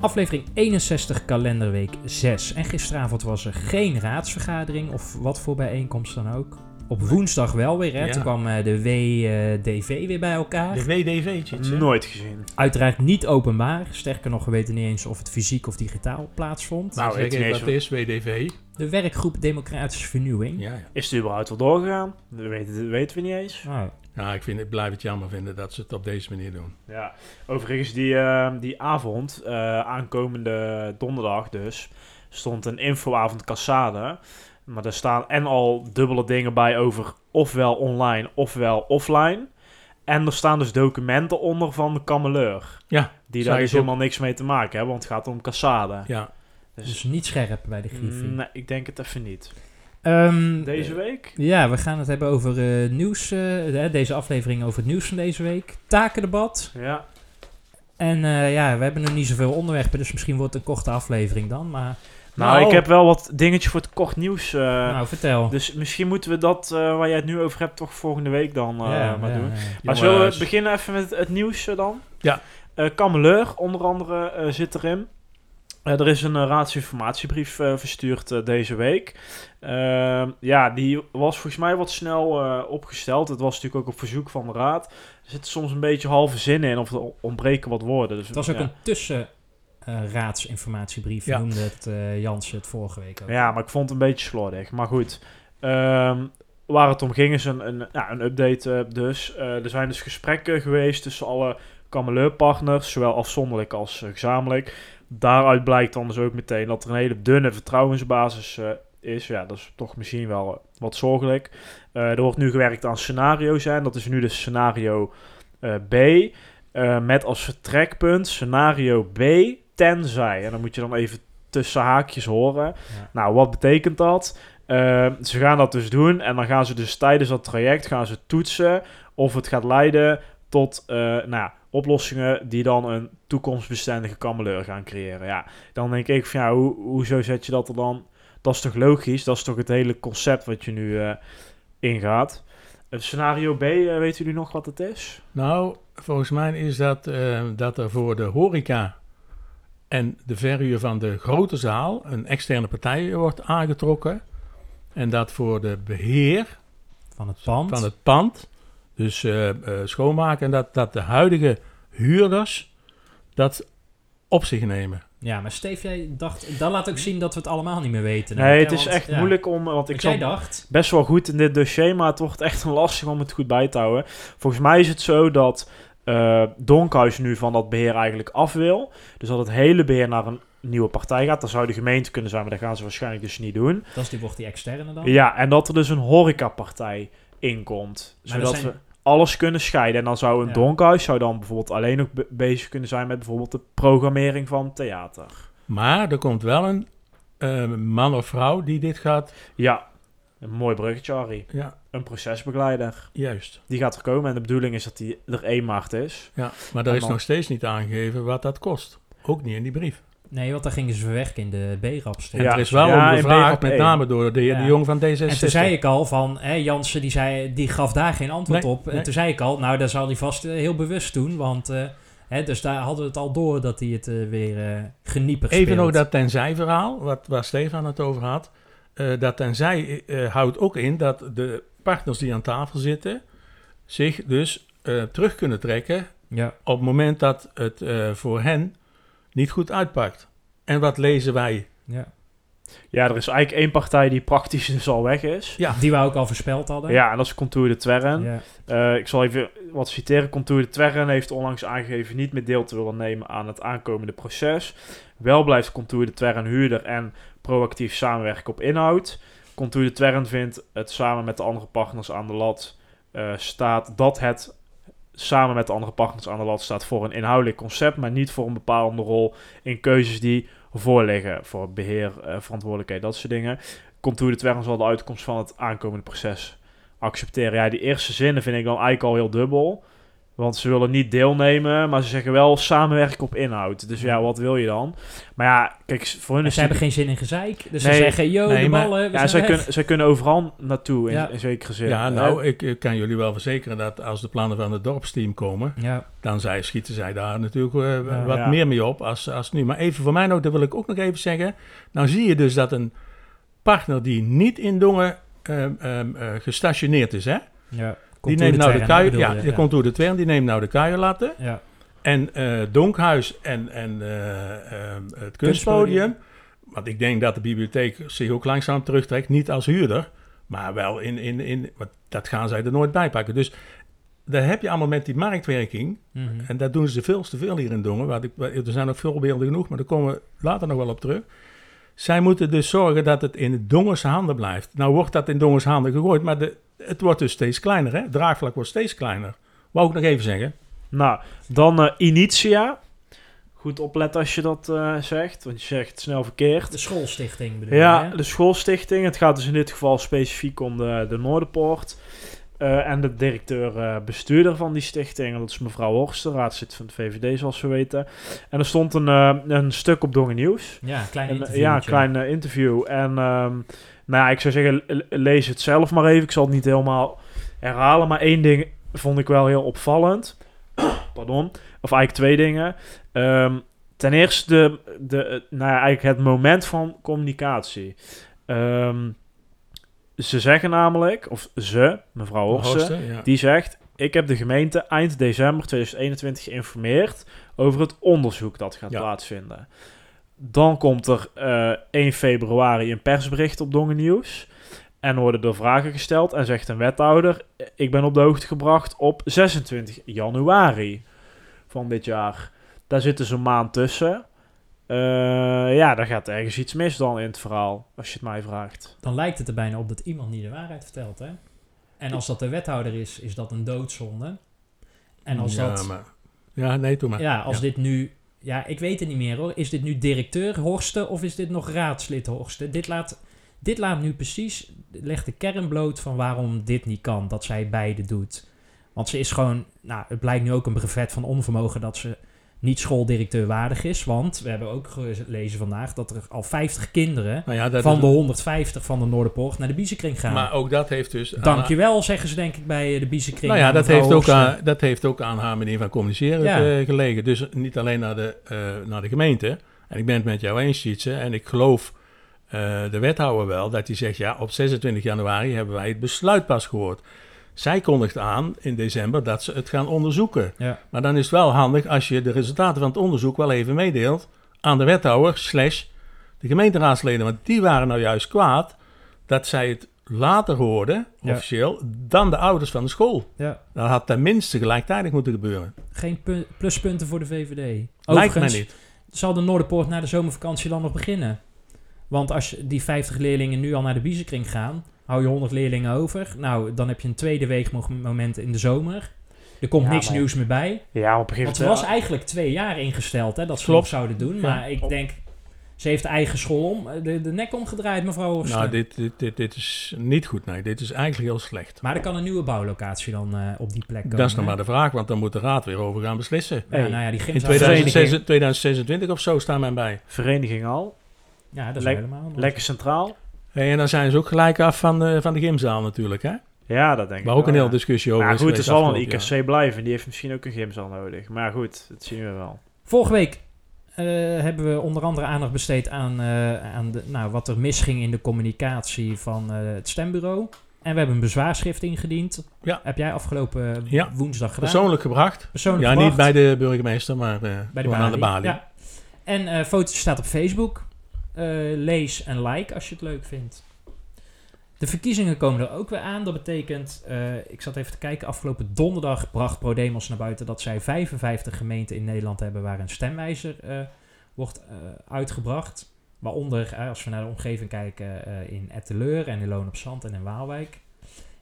Aflevering 61, kalenderweek 6. En gisteravond was er geen raadsvergadering of wat voor bijeenkomst dan ook. Op woensdag wel weer, hè? Ja. Toen kwam eh, de WDV weer bij elkaar. De WDV'tje. Nooit gezien. Uiteraard niet openbaar. Sterker nog, we weten niet eens of het fysiek of digitaal plaatsvond. Nou, ik weet wat is WDV. De werkgroep Democratische Vernieuwing. Ja, ja. Is het überhaupt wel doorgegaan? Dat weten, dat weten we niet eens. Nou, Nou, ik, vind, ik blijf het jammer vinden dat ze het op deze manier doen. Ja. Overigens, die, eh, die avond, eh, aankomende donderdag dus, stond een infoavond Cassade. Maar er staan en al dubbele dingen bij over ofwel online ofwel offline. En er staan dus documenten onder van de kameleur. Ja, Die daar ik dus helemaal niks mee te maken hebben, want het gaat om Cassade. Ja, dus niet scherp bij de griffie. nee, ik denk het even niet. Ehm, Deze week? Ja, we gaan het hebben over eh, nieuws. eh, hè, deze aflevering over het nieuws van deze week. Takendebat. Ja. En eh, ja, we hebben nog niet zoveel onderwerpen, dus misschien wordt het een korte aflevering dan. Maar Nou, ik heb wel wat dingetjes voor het kort nieuws. eh, nou, vertel. Dus misschien moeten we dat eh, waar jij het nu over hebt, toch volgende week dan eh, Ja, maar ja, doen. ja. Maar Jongens. zullen we beginnen even met het nieuws dan? Ja. Eh Kameleur, onder andere, eh, zit erin. Eh, er is een uh, raadsinformatiebrief eh, verstuurd eh, deze week. Ehm, ja, die was volgens mij wat snel eh, opgesteld. Het was natuurlijk ook op verzoek van de raad. Er zitten soms een beetje halve zinnen in of er ontbreken wat woorden. Dus, Het was ook ja. een tussenraadsinformatiebrief, Ja. noemde het eh Jansen het vorige week ook. Ja, maar ik vond het een beetje slordig. Maar goed, Ehm, waar het om ging is een, een, ja, een update eh, dus. Eh, er zijn dus gesprekken geweest tussen alle Kameleurpartners, zowel afzonderlijk als eh, gezamenlijk. Daaruit blijkt dan dus ook meteen dat er een hele dunne vertrouwensbasis eh, is. Ja, dat is toch misschien wel eh, wat zorgelijk. Eh, er wordt nu gewerkt aan scenario's en dat is nu dus scenario B. met als vertrekpunt scenario B tenzij. En dan moet je dan even tussen haakjes horen. Ja. Nou, wat betekent dat? Ze gaan dat dus doen en dan gaan ze dus tijdens dat traject gaan ze toetsen of het gaat leiden tot nou, ja, oplossingen die dan een toekomstbestendige kameleur gaan creëren. Ja, dan denk ik van ja, hoe, hoezo zet je dat er dan? Dat is toch logisch? Dat is toch het hele concept wat je nu eh, ingaat. Het scenario B, eh, weten jullie nog wat het is? Nou, volgens mij is dat eh, dat er voor de horeca en de verhuur van de grote zaal een externe partij wordt aangetrokken. En dat voor de beheer Van het pand. van het pand, dus eh, eh, schoonmaken, dat, dat de huidige huurders dat op zich nemen. Ja, maar Steve, jij dacht... Dat laat ook zien dat we het allemaal niet meer weten. Nee, namelijk, het is want, echt ja, moeilijk om, want ik jij zat dacht... best wel goed in dit dossier, maar het wordt echt lastig om het goed bij te houden. Volgens mij is het zo dat eh Donkhuis nu van dat beheer eigenlijk af wil. Dus dat het hele beheer naar een nieuwe partij gaat. Dat zou de gemeente kunnen zijn, maar dat gaan ze waarschijnlijk dus niet doen. Dat is die, wordt die externe dan? Ja, en dat er dus een horecapartij inkomt. Maar Zodat zijn- we alles kunnen scheiden. En dan zou een Ja. Donkhuis zou dan bijvoorbeeld alleen ook be- bezig kunnen zijn met bijvoorbeeld de programmering van theater. Maar er komt wel een eh, man of vrouw die dit gaat. Ja, een mooi bruggetje, Harry. Ja, Een procesbegeleider. juist. Die gaat er komen en de bedoeling is dat die er 1 maart is. Ja, maar daar is dan- nog steeds niet aangegeven wat dat kost. Ook niet in die brief. Nee, want daar gingen ze verwerken in de B-raps. Ja, er is wel ja, BRAP met name door de heer Ja. De Jong van D66. En toen zei ik al van, hè, Jansen die, zei, die gaf daar geen antwoord Nee, op. nee. En toen zei ik al, nou, dat zal hij vast eh, heel bewust doen. Want, eh, hè, dus daar hadden we het al door dat hij het eh, weer eh geniepig Even nog dat tenzij-verhaal, wat, waar Stefan het over had. Eh, dat tenzij eh, houdt ook in dat de partners die aan tafel zitten... zich dus eh, terug kunnen trekken Ja, op het moment dat het eh, voor hen niet goed uitpakt. En wat lezen wij? ja. Ja, er is eigenlijk één partij die praktisch dus al weg is. Ja, Die we ook al voorspeld hadden. Ja, en dat is Contour de Twerren. Ja. Eh, ik zal even wat citeren. Contour de Twerren heeft onlangs aangegeven niet meer deel te willen nemen aan het aankomende proces. Wel blijft Contour de Twerren huurder en proactief samenwerken op inhoud. Contour de Twerren vindt het samen met de andere partners aan de lat eh, staat dat het samen met de andere partners aan de lat staat voor een inhoudelijk concept, maar niet voor een bepalende rol in keuzes die voorliggen voor beheer, eh, verantwoordelijkheid, dat soort dingen. Contour de Twerren zal de uitkomst van het aankomende proces accepteren. Ja, die eerste zinnen vind ik dan eigenlijk al heel dubbel. Want ze willen niet deelnemen, maar ze zeggen wel samenwerken op inhoud. Dus ja, wat wil je dan? Maar ja, kijk, voor hun En is ze hebben geen zin in gezeik. Dus Nee. ze zeggen, yo, Nee, de ballen, we Ja, zij kunnen, zij kunnen overal naartoe, in, Ja. in zekere zin. Ja, nou, ik, ik kan jullie wel verzekeren dat als de plannen van het dorpsteam komen, Ja, dan zij, schieten zij daar natuurlijk eh, Ja. wat Ja. meer mee op als, als nu. Maar even voor mij nog, dat wil ik ook nog even zeggen. Nou zie je dus dat een partner die niet in Dongen ehm, ehm, eh, gestationeerd is, hè? ja. Die neemt nou de kuier, ja, je, die komt door de Twern, die neemt nou de kuierlatten. Ja, En eh, Donkhuis en, en eh, ehm, het kunstpodium. Want ik denk dat de bibliotheek zich ook langzaam terugtrekt. Niet als huurder, maar wel in... in, in want dat gaan zij er nooit bij pakken. Dus daar heb je allemaal met die marktwerking. mhm. En dat doen ze veel te veel hier in Dongen. Wat ik, er zijn ook voorbeelden genoeg, maar daar komen we later nog wel op terug. Zij moeten dus zorgen dat het in Dongense handen blijft. Nou wordt dat in Dongense handen gegooid, maar de, het wordt dus steeds kleiner. Hè? Het draagvlak wordt steeds kleiner. Wou ik nog even zeggen. Nou, dan eh, Initia. Goed opletten als je dat eh, zegt, want je zegt het snel verkeerd. De schoolstichting bedoel je, Ja, hè? de schoolstichting. Het gaat dus in dit geval specifiek om de, de Noorderpoort. Eh, en de directeur-bestuurder van die stichting, dat is mevrouw Horster, raadslid van de VVD zoals we weten. En er stond een, eh, een stuk op Dongen Nieuws. Ja, een klein interview. ja, een klein interview. En ehm, nou ja, ik zou zeggen, le- lees het zelf maar even. Ik zal het niet helemaal herhalen, maar één ding vond ik wel heel opvallend. Pardon. Of eigenlijk twee dingen. Ehm, ten eerste, de, de, nou ja, eigenlijk het moment van communicatie. Ehm, ze zeggen namelijk, of ze, mevrouw Horsten, Horsten, ja. die zegt: Ik heb de gemeente eind december 2021 geïnformeerd over het onderzoek dat gaat Ja. plaatsvinden. Dan komt er eh 1 februari een persbericht op Dongen Nieuws. En worden er vragen gesteld. En zegt een wethouder: Ik ben op de hoogte gebracht op 26 januari van dit jaar. Daar zit dus een maand tussen. Eh, ja, daar gaat ergens iets mis dan in het verhaal, als je het mij vraagt. Dan lijkt het er bijna op dat iemand niet de waarheid vertelt, hè? En als dat de wethouder is, is dat een doodzonde. En als ja, dat... maar, ja, nee, doe maar. Ja, als Ja. dit nu... Ja, ik weet het niet meer hoor. Is dit nu directeur Horsten of is dit nog raadslid Horsten? Dit laat, dit laat nu precies... Legt de kern bloot van waarom dit niet kan. Dat zij beide doet. Want ze is gewoon... Nou, het blijkt nu ook een brevet van onvermogen dat ze niet schooldirecteur waardig is. Want we hebben ook gelezen vandaag dat er al 50 kinderen... Nou ja, van de 150 van de Noorderpoort naar de Biezenkring gaan. Maar ook dat heeft dus... Dankjewel, zeggen ze denk ik bij de Biezenkring. Nou ja, dat heeft, ook aan, dat heeft ook aan haar manier van communiceren Ja. eh, gelegen. Dus niet alleen naar de, eh, naar de gemeente. En ik ben het met jou eens, Sietse. En ik geloof eh, de wethouder wel dat hij zegt... ja, op 26 januari hebben wij het besluit pas gehoord. Zij kondigt aan in december dat ze het gaan onderzoeken. Ja. Maar dan is het wel handig als je de resultaten van het onderzoek wel even meedeelt... aan de wethouder slash de gemeenteraadsleden. Want die waren nou juist kwaad dat zij het later hoorden, Ja. officieel, dan de ouders van de school. Ja. Dat had tenminste gelijktijdig moeten gebeuren. Geen pu- pluspunten voor de VVD. Lijkt mij niet. zal de Noorderpoort na de zomervakantie dan nog beginnen? Want als die 50 leerlingen nu al naar de Biezenkring gaan, hou je 100 leerlingen over. Nou, dan heb je een tweede weegmoment in de zomer. Er komt Ja, niks maar- nieuws meer bij. Ja, op een Want gegeven ze moment... was eigenlijk twee jaar ingesteld hè, dat ze nog zouden doen. Ja. Maar ik denk, ze heeft eigen school om, de, de nek omgedraaid, mevrouw Horsten. Nou, dit, dit, dit, dit is niet goed. Nee, dit is eigenlijk heel slecht. Maar er kan een nieuwe bouwlocatie dan eh, op die plek komen. Dat is nog hè? maar de vraag, want dan moet de raad weer over gaan beslissen. Ja, nou ja, die In gym zou- 2006 2026 of zo staan wij bij. Vereniging al. Ja, dat is Lek- helemaal. Lekker centraal. Hey, en dan zijn ze ook gelijk af van de, van de gymzaal natuurlijk. Hè? Ja, dat denk ik Waar ook wel, een hele ja. discussie over Maar goed, het geweest zal een IKC blijven. Die heeft misschien ook een gymzaal nodig. Maar goed, dat zien we wel. Vorige week eh, hebben we onder andere aandacht besteed aan, eh, aan de, nou, wat er misging in de communicatie van eh, het stembureau. En we hebben een bezwaarschrift ingediend. Ja. Heb jij afgelopen Ja. woensdag gedaan? Persoonlijk gebracht. Persoonlijk ja, gebracht. niet bij de burgemeester, maar eh, bij de gewoon aan de balie. Ja. En eh fotootje staat op Facebook. Eh, lees en like als je het leuk vindt. De verkiezingen komen er ook weer aan. Dat betekent, eh, ik zat even te kijken, afgelopen donderdag bracht ProDemos naar buiten dat zij 55 gemeenten in Nederland hebben waar een stemwijzer eh, wordt uitgebracht. Waaronder, als we naar de omgeving kijken, in Etteleur en in Loon op Zand en in Waalwijk.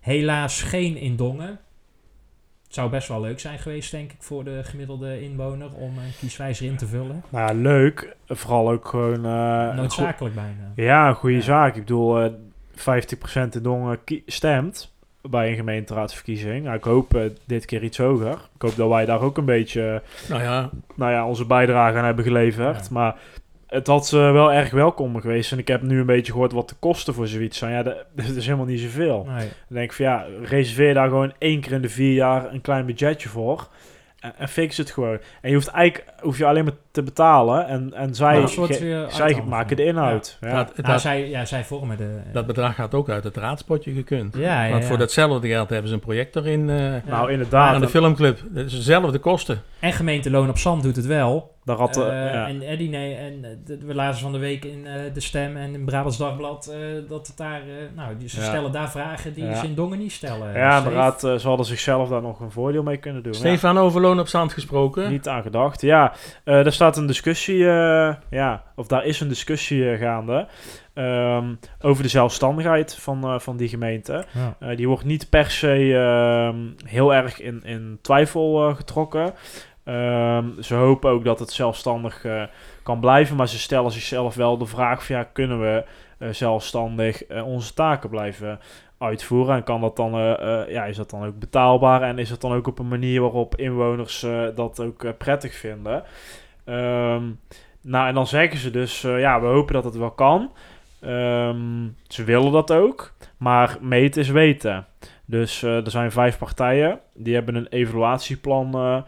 Helaas geen in Dongen. Het zou best wel leuk zijn geweest, denk ik, voor de gemiddelde inwoner om een kieswijzer in te vullen. Nou ja, leuk. Vooral ook gewoon... eh, Noodzakelijk bijna. ja, een goede Ja. zaak. Ik bedoel, eh, 50% in Dongen stemt bij een gemeenteraadsverkiezing. Nou, ik hoop eh, dit keer iets hoger. Ik hoop dat wij daar ook een beetje Nou ja, nou ja, onze bijdrage aan hebben geleverd. Ja. Maar het had eh, wel erg welkom geweest. En ik heb nu een beetje gehoord wat de kosten voor zoiets zijn. Ja, dat, dat is helemaal niet zoveel. Nee. Dan denk ik van ja, reserveer daar gewoon één keer in de vier jaar een klein budgetje voor. En, en fix het gewoon. En je hoeft eigenlijk hoef je alleen maar te betalen. En, en zij, ge- zij maken de inhoud. Ja. dat, Nou, zij, ja, zij vormen de... dat bedrag gaat ook uit het raadspotje gekund. ja, ja, Want ja. voor datzelfde geld hebben ze een projector in eh Nou, inderdaad. aan de filmclub. Dat is dezelfde kosten. En gemeente Loon op Zand doet het wel. Daar had, eh, Eh, ja. En Eddie, nee, en eh, de- we lazen van de week in eh, De Stem en in Brabants Dagblad eh, dat het daar, eh, nou, die, ze Ja. stellen daar vragen die Ja. ze in Dongen niet stellen. ja, Steve. inderdaad, eh, ze hadden zichzelf daar nog een voordeel mee kunnen doen. Stefan over loon op zand gesproken. Niet aan gedacht. Ja, eh daar staat een discussie, eh, ja, of daar is een discussie eh, gaande ehm, over de zelfstandigheid van, eh, van die gemeente. Ja. Eh, die wordt niet per se ehm, heel erg in, in twijfel eh, getrokken. Ehm, ze hopen ook dat het zelfstandig eh, kan blijven, maar ze stellen zichzelf wel de vraag van ja, kunnen we eh, zelfstandig eh, onze taken blijven uitvoeren en kan dat dan, ja, is dat dan ook betaalbaar en is het dan ook op een manier waarop inwoners dat ook prettig vinden. Ehm, nou, en dan zeggen ze dus, ja, we hopen dat het wel kan. Ehm, ze willen dat ook, maar meten is weten. Dus eh, er zijn vijf partijen, die hebben een evaluatieplan eh,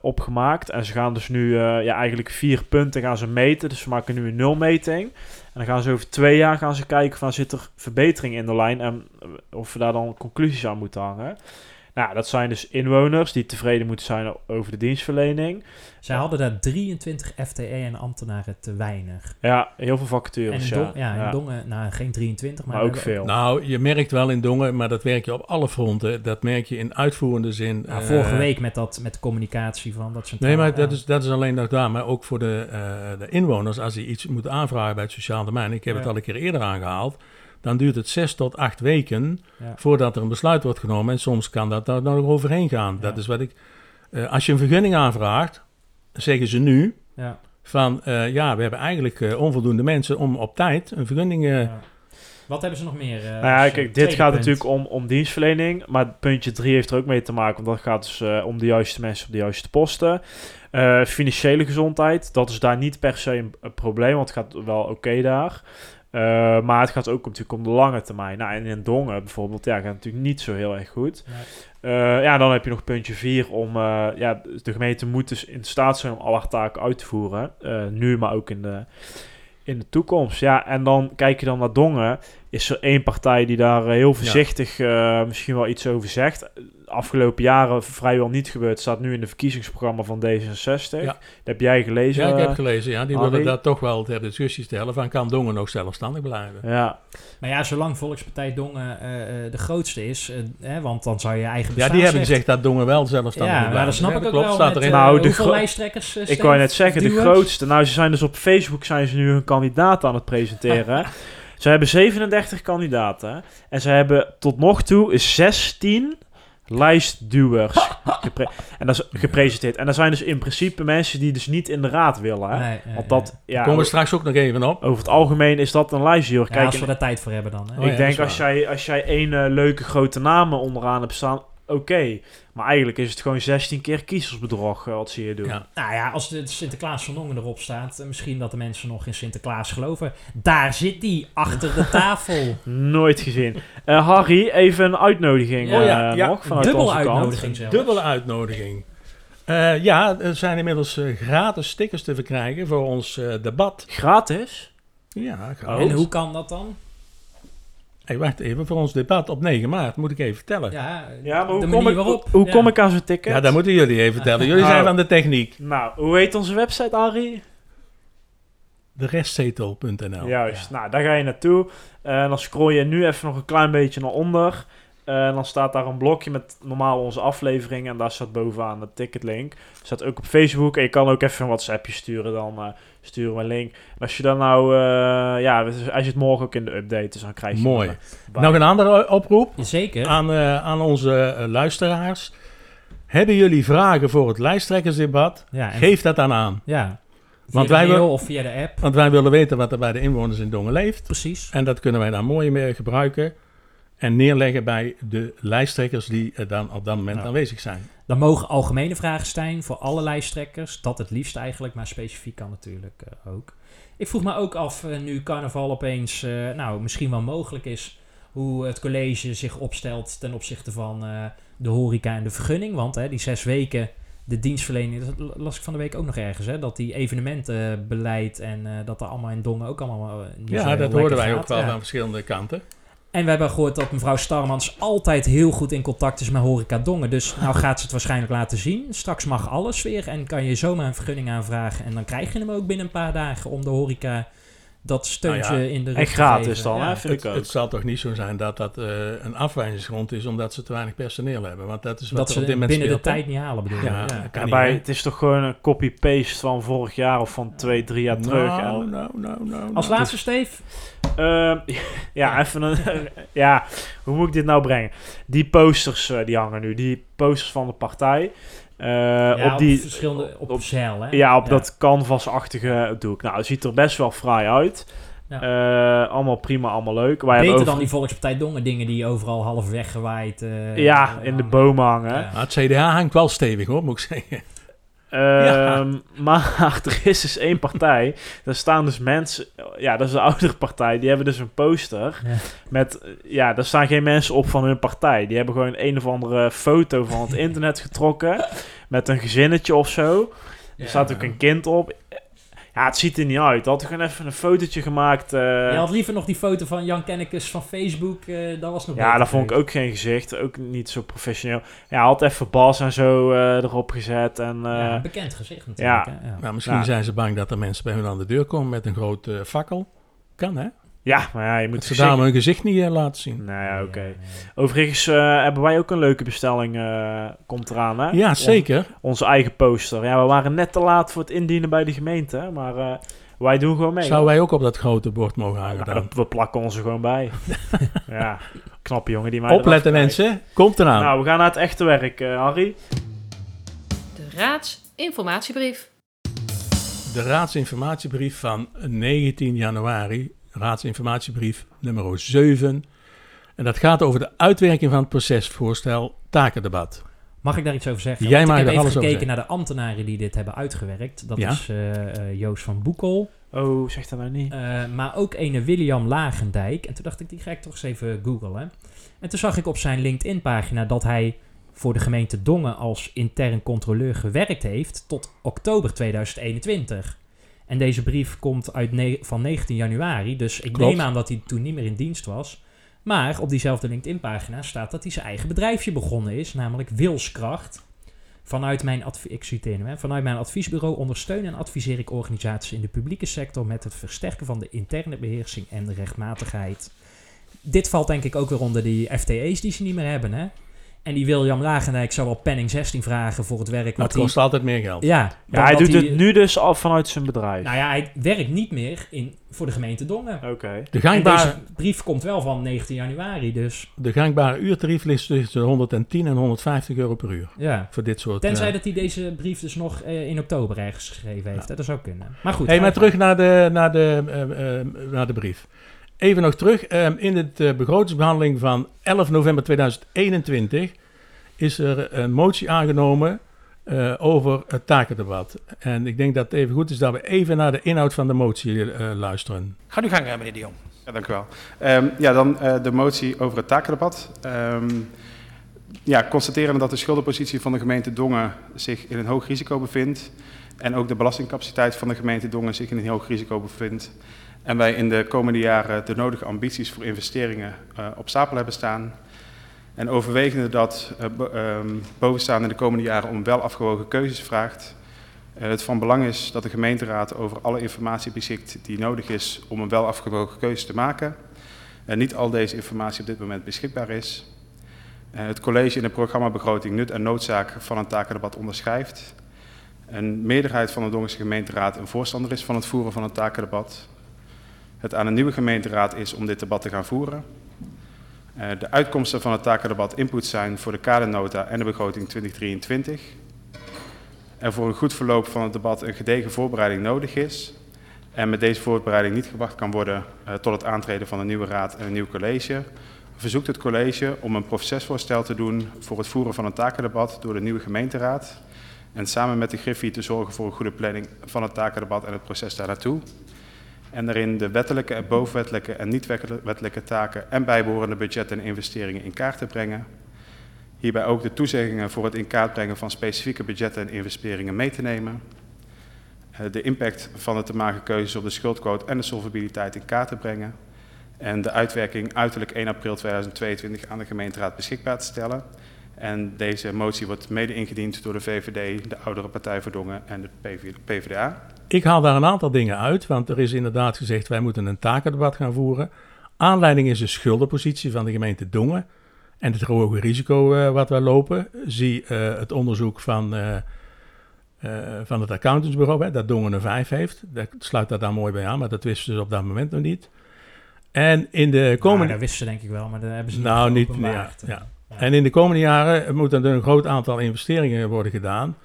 opgemaakt. En ze gaan dus nu eh, ja, eigenlijk vier punten gaan ze meten. Dus ze maken nu een nulmeting. En dan gaan ze over twee jaar gaan ze kijken van zit er verbetering in de lijn en of we daar dan conclusies aan moeten hangen. Nou, dat zijn dus inwoners die tevreden moeten zijn over de dienstverlening. Zij hadden daar 23 FTE en ambtenaren te weinig. Ja, heel veel En vacatures. in, ja. Don, ja, in Ja. Dongen, nou geen 23, maar, maar ook veel. Nou, je merkt wel in Dongen, maar dat merk je op alle fronten. Dat merk je in uitvoerende zin. Nou, eh, vorige week met, dat, met de communicatie van dat soort Nee, maar dat is, dat is alleen nog daar. Maar ook voor de, eh, de inwoners, als die iets moeten aanvragen bij het sociaal domein. Ik heb het al een keer eerder aangehaald. Dan duurt het zes tot acht weken Ja. voordat er een besluit wordt genomen. En soms kan dat daar nog overheen gaan. Dat is wat ik. eh, als je een vergunning aanvraagt, zeggen ze nu Ja, van eh, ja, we hebben eigenlijk eh, onvoldoende mensen om op tijd een vergunning. ja. Wat hebben ze nog meer? eh, Nou ja, kijk, dit gaat punt? natuurlijk om, om dienstverlening. Maar puntje 3 heeft er ook mee te maken. Want dat gaat dus eh, om de juiste mensen op de juiste posten. Eh, financiële gezondheid, dat is daar niet per se een, een probleem. Want het gaat wel oké daar. Eh, maar het gaat ook natuurlijk om de lange termijn. Nou, en in Dongen bijvoorbeeld, ja, gaat het natuurlijk niet zo heel erg goed. Nee. Eh, ja, dan heb je nog puntje 4 om... eh, ja, de gemeente moet dus in staat zijn om al haar taken uit te voeren. Nu, maar ook in de, in de toekomst. Ja, en dan kijk je dan naar Dongen. Is er één partij die daar heel voorzichtig misschien wel iets over zegt. Afgelopen jaren vrijwel niet gebeurd. Staat nu in het verkiezingsprogramma van D66. Ja. Dat heb jij gelezen. ja, ik heb eh, gelezen. Ja, die Harry? willen dat toch wel ter discussie stellen. Van kan Dongen nog zelfstandig blijven? ja. Maar ja, zolang Volkspartij Dongen eh, eh, de grootste is, eh, hè, want dan zou je eigen Ja, die hebben gezegd dat Dongen wel zelfstandig Ja, blijven. dat snap Ja, ik ook klopt, wel. staat met, erin. Nou, de lijsttrekkers, eh, Ik wou net zeggen, de grootste. Nou, ze zijn dus op Facebook zijn ze nu hun kandidaat aan het presenteren. ze hebben 37 kandidaten. En ze hebben tot nog toe 16 lijstduwers gepre- en dat is gepresenteerd. En dat zijn dus in principe mensen die dus niet in de raad willen. Hè? Nee, nee, Want dat, nee. ja, Komen we straks ook nog even op. over het algemeen is dat een lijstduwer. Ja, Kijk, als we daar tijd voor hebben dan. Hè? Oh ja, ik denk als jij, als jij één eh, leuke grote namen onderaan hebt staan, oké. Maar eigenlijk is het gewoon 16 keer kiezersbedrog eh, wat zie je doen. Ja. Nou ja, als de Sinterklaas van Dongen erop staat, eh, misschien dat de mensen nog in Sinterklaas geloven. Daar zit die, achter de tafel. Nooit gezien. Eh, Harry, even een uitnodiging Ja. eh, Oh ja, ja. nog vanuit Dubbel onze kant. uitnodiging zelfs. Dubbele uitnodiging. Eh, ja, er zijn inmiddels gratis stickers te verkrijgen voor ons debat. Gratis? Ja, gratis. En hoe kan dat dan? Hey, wacht even, voor ons debat op 9 maart moet ik even vertellen. Ja, Ja, Ja, maar hoe kom, ik, hoe Ja. kom ik aan zo'n ticket? dat moeten jullie even vertellen. Jullie Nou. zijn van de techniek. Nou, hoe heet onze website, Harry? De restzetel.nl. Juist. Nou, daar ga je naartoe. Eh, En dan scroll je nu even nog een klein beetje naar onder. Eh, En dan staat daar een blokje met normaal onze afleveringen. En daar staat bovenaan de ticketlink. Staat ook op Facebook. En je kan ook even een WhatsAppje sturen. Dan eh, sturen we een link. En als je dan nou... eh, ja, als je het morgen ook in de update. Dus dan krijg je Mooi. Nog een andere oproep Zeker. aan, eh, aan onze eh, luisteraars. Hebben jullie vragen voor het lijsttrekkersdebat? ja, en- Geef dat dan aan. ja. Via Want de wij wil- of via de app. Want wij willen weten wat er bij de inwoners in Dongen leeft. Precies. En dat kunnen wij dan mooi mee gebruiken en neerleggen bij de lijsttrekkers die er dan op dat moment aanwezig zijn. Dan mogen algemene vragen zijn voor alle lijsttrekkers. Dat het liefst eigenlijk, maar specifiek kan natuurlijk eh, ook. Ik vroeg me ook af, eh, nu carnaval opeens eh, nou, misschien wel mogelijk is... hoe het college zich opstelt ten opzichte van eh, de horeca en de vergunning. Want hè, die zes weken, de dienstverlening... Dat las ik van de week ook nog ergens, hè, dat die evenementenbeleid... en eh, dat er allemaal in Dongen ook allemaal eh, Ja, dat hoorden wij gaat. ook wel Ja. aan verschillende kanten. En we hebben gehoord dat mevrouw Starmans altijd heel goed in contact is met Horeca Dongen. Dus nou gaat ze het waarschijnlijk laten zien. Straks mag alles weer en kan je zomaar een vergunning aanvragen. En dan krijg je hem ook binnen een paar dagen om de horeca dat steuntje Nou ja, in de rug En gratis dan, Ja. hè? Vind Het, ik ook. het zal toch niet zo zijn dat dat eh, een afwijzingsgrond is omdat ze te weinig personeel hebben. Want dat is wat Dat ze op dit moment binnen de speelt, tijd niet halen bedoel. Ja, kan bij, het is toch gewoon een copy-paste van vorig jaar of van twee, drie jaar terug. Nou, nou, nou, nou. Als nou. laatste, Steve. Ehm, ja, even een... ja, hoe moet ik dit nou brengen? Die posters eh, die hangen nu. Die posters van de partij. eh, ja, op die... verschillende, op, op- zeil, hè? Ja, op dat canvas-achtige doek. Nou, het ziet er best wel fraai uit. Eh, allemaal prima, allemaal leuk. Wij hebben Beter over- dan die Volkspartij Dongen dingen die overal half weggewaaid... eh, Ja, in de bomen hangen. Ja. Maar het CDA hangt wel stevig hoor, moet ik zeggen. Ehm, Maar er is dus één partij. Daar staan dus mensen. Ja, dat is de oudere partij. Die hebben dus een poster. Ja. Met. Ja, daar staan geen mensen op van hun partij. Die hebben gewoon een of andere foto van het internet getrokken. Met een gezinnetje of zo. Er staat ook een kind op. Ja, het ziet er niet uit. Had ik gewoon even een fotootje gemaakt. eh, Je had liever nog die foto van Jan Kennekes van Facebook. eh, dat was nog ja, daar vond ik ook geen gezicht. Ook niet zo professioneel. Ja, had even Bas en zo eh, erop gezet. En, eh, ja, een bekend gezicht natuurlijk. ja. hè, Ja. Nou, misschien Ja. zijn ze bang dat er mensen bij hun aan de deur komen met een groot eh, fakkel. Kan hè? Ja, maar ja, je moet Dat ze hun gezicht niet eh, laten zien. Nou ja, oké. Overigens eh, hebben wij ook een leuke bestelling. eh, komt eraan, hè? Ja, zeker. On- onze eigen poster. Ja, we waren net te laat voor het indienen bij de gemeente. Maar eh, wij doen gewoon mee. Zouden wij ook op dat grote bord mogen hangen Nou, dan? we, we plakken ons er gewoon bij. ja, knappe jongen die mij Opletten mensen, komt eraan. Nou, we gaan naar het echte werk, eh, Harry. De raadsinformatiebrief. De raadsinformatiebrief van 19 januari, raadsinformatiebrief nummer 7. En dat gaat over de uitwerking van het procesvoorstel takendebat. Mag ik daar iets over zeggen? Jij mag ik heb even gekeken naar de ambtenaren die dit hebben uitgewerkt. Dat Ja. is eh, eh, Joost van Boekel, Oh, zeg dat nou niet. eh, maar ook ene William Lagendijk. En toen dacht ik, die ga ik toch eens even googlen. En toen zag ik op zijn LinkedIn-pagina dat hij voor de gemeente Dongen als intern controleur gewerkt heeft tot oktober 2021. En deze brief komt uit van 19 januari, dus ik Klopt. neem aan dat hij toen niet meer in dienst was. Maar op diezelfde LinkedIn-pagina staat dat hij zijn eigen bedrijfje begonnen is, namelijk Wilskracht. Vanuit mijn, ik citeer hem, hè. Vanuit mijn adviesbureau ondersteun en adviseer ik organisaties in de publieke sector met het versterken van de interne beheersing en de rechtmatigheid. Dit valt denk ik ook weer onder die FTE's die ze niet meer hebben, hè? En die William Lagendijk zou wel penning 16 vragen voor het werk. Het kost altijd meer geld. ja, Ja, hij dat doet het nu dus al vanuit zijn bedrijf. Nou ja, hij werkt niet meer in, voor de gemeente Dongen. Oké. De gangbare, deze brief komt wel van 19 januari, dus de gangbare uurtarief ligt tussen de 110 en 150 euro per uur. ja. Voor dit soort... Tenzij eh, dat hij deze brief dus nog eh, in oktober ergens geschreven heeft. hè. Dat zou kunnen. Maar goed. Hey, maar terug naar de, naar de, eh, eh, naar de brief. Even nog terug. eh, in de eh, begrotingsbehandeling van 11 november 2021 is er een motie aangenomen eh, over het takendebat. En ik denk dat het even goed is dat we even naar de inhoud van de motie eh, luisteren. Ga nu gang, meneer de Jong. Ja, dank u wel. Ehm, ja, dan eh, de motie over het takendebat. Ehm ja, constateren dat de schuldenpositie van de gemeente Dongen zich in een hoog risico bevindt. En ook de belastingcapaciteit van de gemeente Dongen zich in een hoog risico bevindt. En wij in de komende jaren de nodige ambities voor investeringen eh, op stapel hebben staan. En overwegende dat eh, bo- ehm, bovenstaande de komende jaren om wel afgewogen keuzes vraagt. Het van belang is dat de gemeenteraad over alle informatie beschikt die nodig is om een wel afgewogen keuze te maken. En niet al deze informatie op dit moment beschikbaar is. Eh, het college in de programmabegroting nut en noodzaak van een takendebat onderschrijft. Een meerderheid van de Dongense gemeenteraad een voorstander is van het voeren van een takendebat. Het aan een nieuwe gemeenteraad is om dit debat te gaan voeren. Eh, de uitkomsten van het takendebat input zijn voor de kadernota en de begroting 2023. er voor een goed verloop van het debat een gedegen voorbereiding nodig is. En met deze voorbereiding niet gewacht kan worden uh, tot het aantreden van een nieuwe raad en een nieuw college, verzoekt het college om een procesvoorstel te doen voor het voeren van een takendebat door de nieuwe gemeenteraad. En samen met de Griffie te zorgen voor een goede planning van het takendebat en het proces daar naartoe. En daarin de wettelijke en bovenwettelijke en niet-wettelijke taken en bijbehorende budgetten en investeringen in kaart te brengen. Hierbij ook de toezeggingen voor het in kaart brengen van specifieke budgetten en investeringen mee te nemen. Eh, de impact van de te maken keuzes op de schuldquote en de solvabiliteit in kaart te brengen. En de uitwerking uiterlijk 1 april 2022 aan de gemeenteraad beschikbaar te stellen. En deze motie wordt mede ingediend door de VVD, de Oudere Partij voor Dongen en de PvdA. Ik haal daar een aantal dingen uit, want er is inderdaad gezegd wij moeten een takendebat gaan voeren. Aanleiding is de schuldenpositie van de gemeente Dongen en het hoge risico uh, wat wij lopen. Zie uh, het onderzoek van, uh, van het accountantsbureau, hè, dat Dongen een 5 heeft. Dat sluit dat daar mooi bij aan, maar dat wisten ze op dat moment nog niet. En in de komende... Nou, dat wisten ze denk ik wel, maar dat hebben ze nou, niet Nou, niet, ja, ja. En in de komende jaren moeten er een groot aantal investeringen worden gedaan.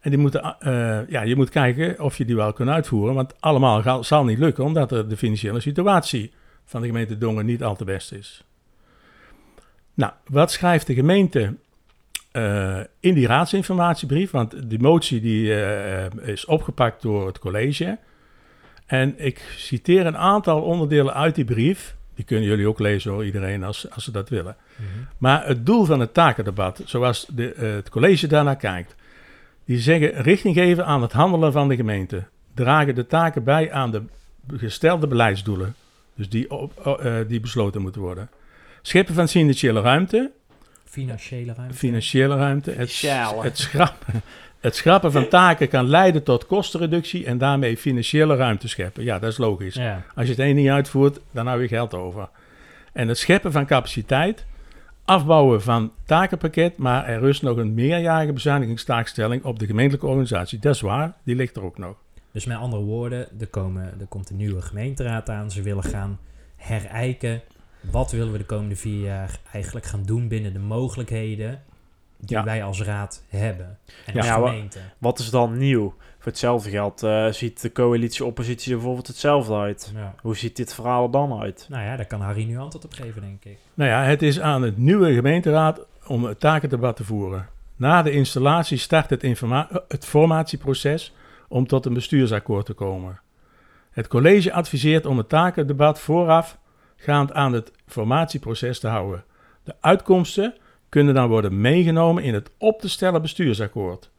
En die moeten, uh, ja, je moet kijken of je die wel kunt uitvoeren. Want allemaal zal niet lukken, omdat de financiële situatie van de gemeente Dongen niet al te best is. Nou, wat schrijft de gemeente uh, in die raadsinformatiebrief? Want die motie die, uh, is opgepakt door het college. En ik citeer een aantal onderdelen uit die brief. Die kunnen jullie ook lezen hoor, iedereen, als, als ze dat willen. Mm -hmm. Maar het doel van het takendebat, zoals de, het college daarnaar kijkt die zeggen richting geven aan het handelen van de gemeente. Dragen de taken bij aan de gestelde beleidsdoelen. Dus die, op, uh, die besloten moeten worden. Scheppen van financiële ruimte. Financiële ruimte. Financiële ruimte. Het, het, schrappen, het schrappen van taken kan leiden tot kostenreductie en daarmee financiële ruimte scheppen. Ja, dat is logisch. Ja. Als je het een niet uitvoert, dan hou je geld over. En het scheppen van capaciteit afbouwen van takenpakket, maar er rust nog een meerjarige bezuinigingstaakstelling op de gemeentelijke organisatie. Dat is waar, die ligt er ook nog. Dus met andere woorden, er, komen, er komt een nieuwe gemeenteraad aan. Ze willen gaan herijken. Wat willen we de komende vier jaar eigenlijk gaan doen binnen de mogelijkheden die wij als raad hebben. En ja, gemeente. Wat is dan nieuw? Voor hetzelfde geld uh, ziet de coalitie-oppositie bijvoorbeeld hetzelfde uit. Ja. Hoe ziet dit verhaal er dan uit? Nou ja, daar kan Harry nu antwoord op geven, denk ik. Nou ja, het is aan het nieuwe gemeenteraad om het takendebat te voeren. Na de installatie start het, het formatieproces om tot een bestuursakkoord te komen. Het college adviseert om het takendebat voorafgaand aan het formatieproces te houden. De uitkomsten kunnen dan worden meegenomen in het op te stellen bestuursakkoord.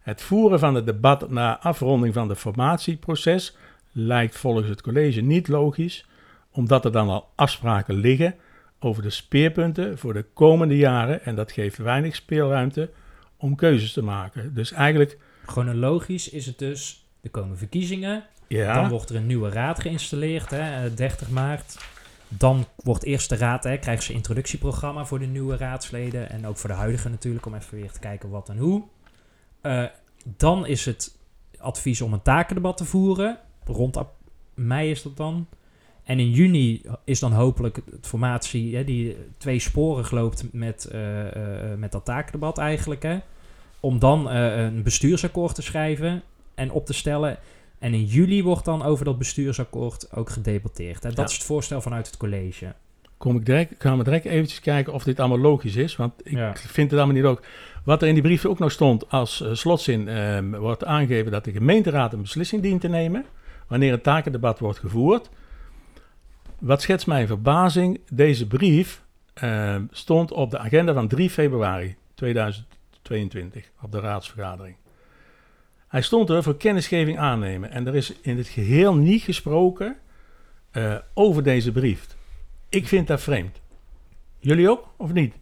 Het voeren van het debat na afronding van het formatieproces lijkt volgens het college niet logisch, omdat er dan al afspraken liggen over de speerpunten voor de komende jaren en dat geeft weinig speelruimte om keuzes te maken. Dus eigenlijk. Chronologisch is het dus, er komen verkiezingen, ja. dan wordt er een nieuwe raad geïnstalleerd, hè, 30 eh, maart. Dan wordt eerst de raad, hè, krijgen ze introductieprogramma voor de nieuwe raadsleden en ook voor de huidige natuurlijk, om even weer te kijken wat en hoe. Uh, dan is het advies om een takendebat te voeren. Rond mei is dat dan. En in juni is dan hopelijk het formatie hè, die twee sporen loopt met, uh, uh, met dat takendebat eigenlijk. Hè, om dan een bestuursakkoord te schrijven en op te stellen. En in juli wordt dan over dat bestuursakkoord ook gedebatteerd. Hè. Dat ja. is het voorstel vanuit het college kom ik direct, gaan we direct eventjes kijken of dit allemaal logisch is. Want ik ja. vind het allemaal niet ook. Wat er in die brief ook nog stond als uh, slotzin, uh, wordt aangegeven dat de gemeenteraad een beslissing dient te nemen wanneer het takendebat wordt gevoerd. Wat schetst mijn verbazing, deze brief uh, stond op de agenda van 3 februari 2022 op de raadsvergadering. Hij stond er voor kennisgeving aannemen en er is in het geheel niet gesproken over deze brief. Ik vind dat vreemd. Jullie ook, of niet?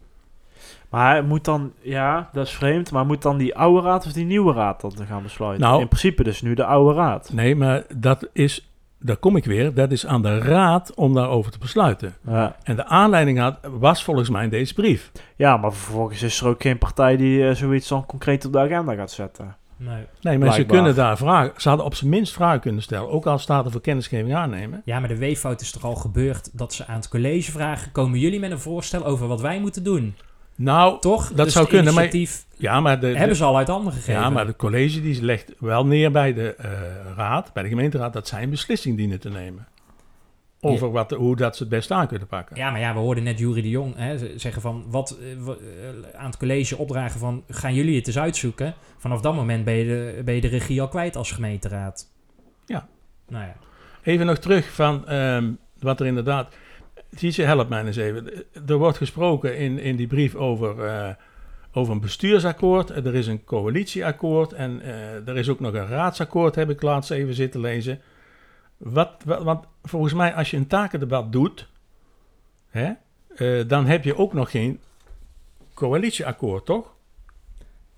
Maar moet dan, ja, dat is vreemd, maar moet dan die oude raad of die nieuwe raad dan gaan besluiten? Nou, in principe dus nu de oude raad. Nee, maar dat is, daar kom ik weer, dat is aan de raad om daarover te besluiten. Ja. En de aanleiding had, was volgens mij deze brief. Ja, maar vervolgens is er ook geen partij die uh, zoiets dan concreet op de agenda gaat zetten. Nee, nee maar ze kunnen daar vragen. Ze hadden op zijn minst vragen kunnen stellen. Ook al staat er voor kennisgeving aannemen. Ja, maar de weeffout is toch al gebeurd dat ze aan het college vragen: komen jullie met een voorstel over wat wij moeten doen? Nou, Toch? Dat Dus zou kunnen, maar- ja, maar de, de- hebben ze al uit handen gegeven. ja, maar het college die legt wel neer bij de eh, raad, bij de gemeenteraad, dat zij een beslissing dienen te nemen. Over wat, hoe dat ze het best aan kunnen pakken. Ja, maar ja, we hoorden net Jury de Jong hè, zeggen van... Wat, eh, eh, aan het college opdragen van... Gaan jullie het eens uitzoeken? Vanaf dat moment ben je de, ben je de regie al kwijt als gemeenteraad. Ja. Nou ja. Even nog terug van ehm, wat er inderdaad... Tietje, help mij eens even. Er wordt gesproken in, in die brief over, eh, over een bestuursakkoord. Er is een coalitieakkoord en eh, er is ook nog een raadsakkoord, heb ik laatst even zitten lezen. Wat, wat, want volgens mij, als je een takendebat doet, hè, eh, dan heb je ook nog geen coalitieakkoord, toch?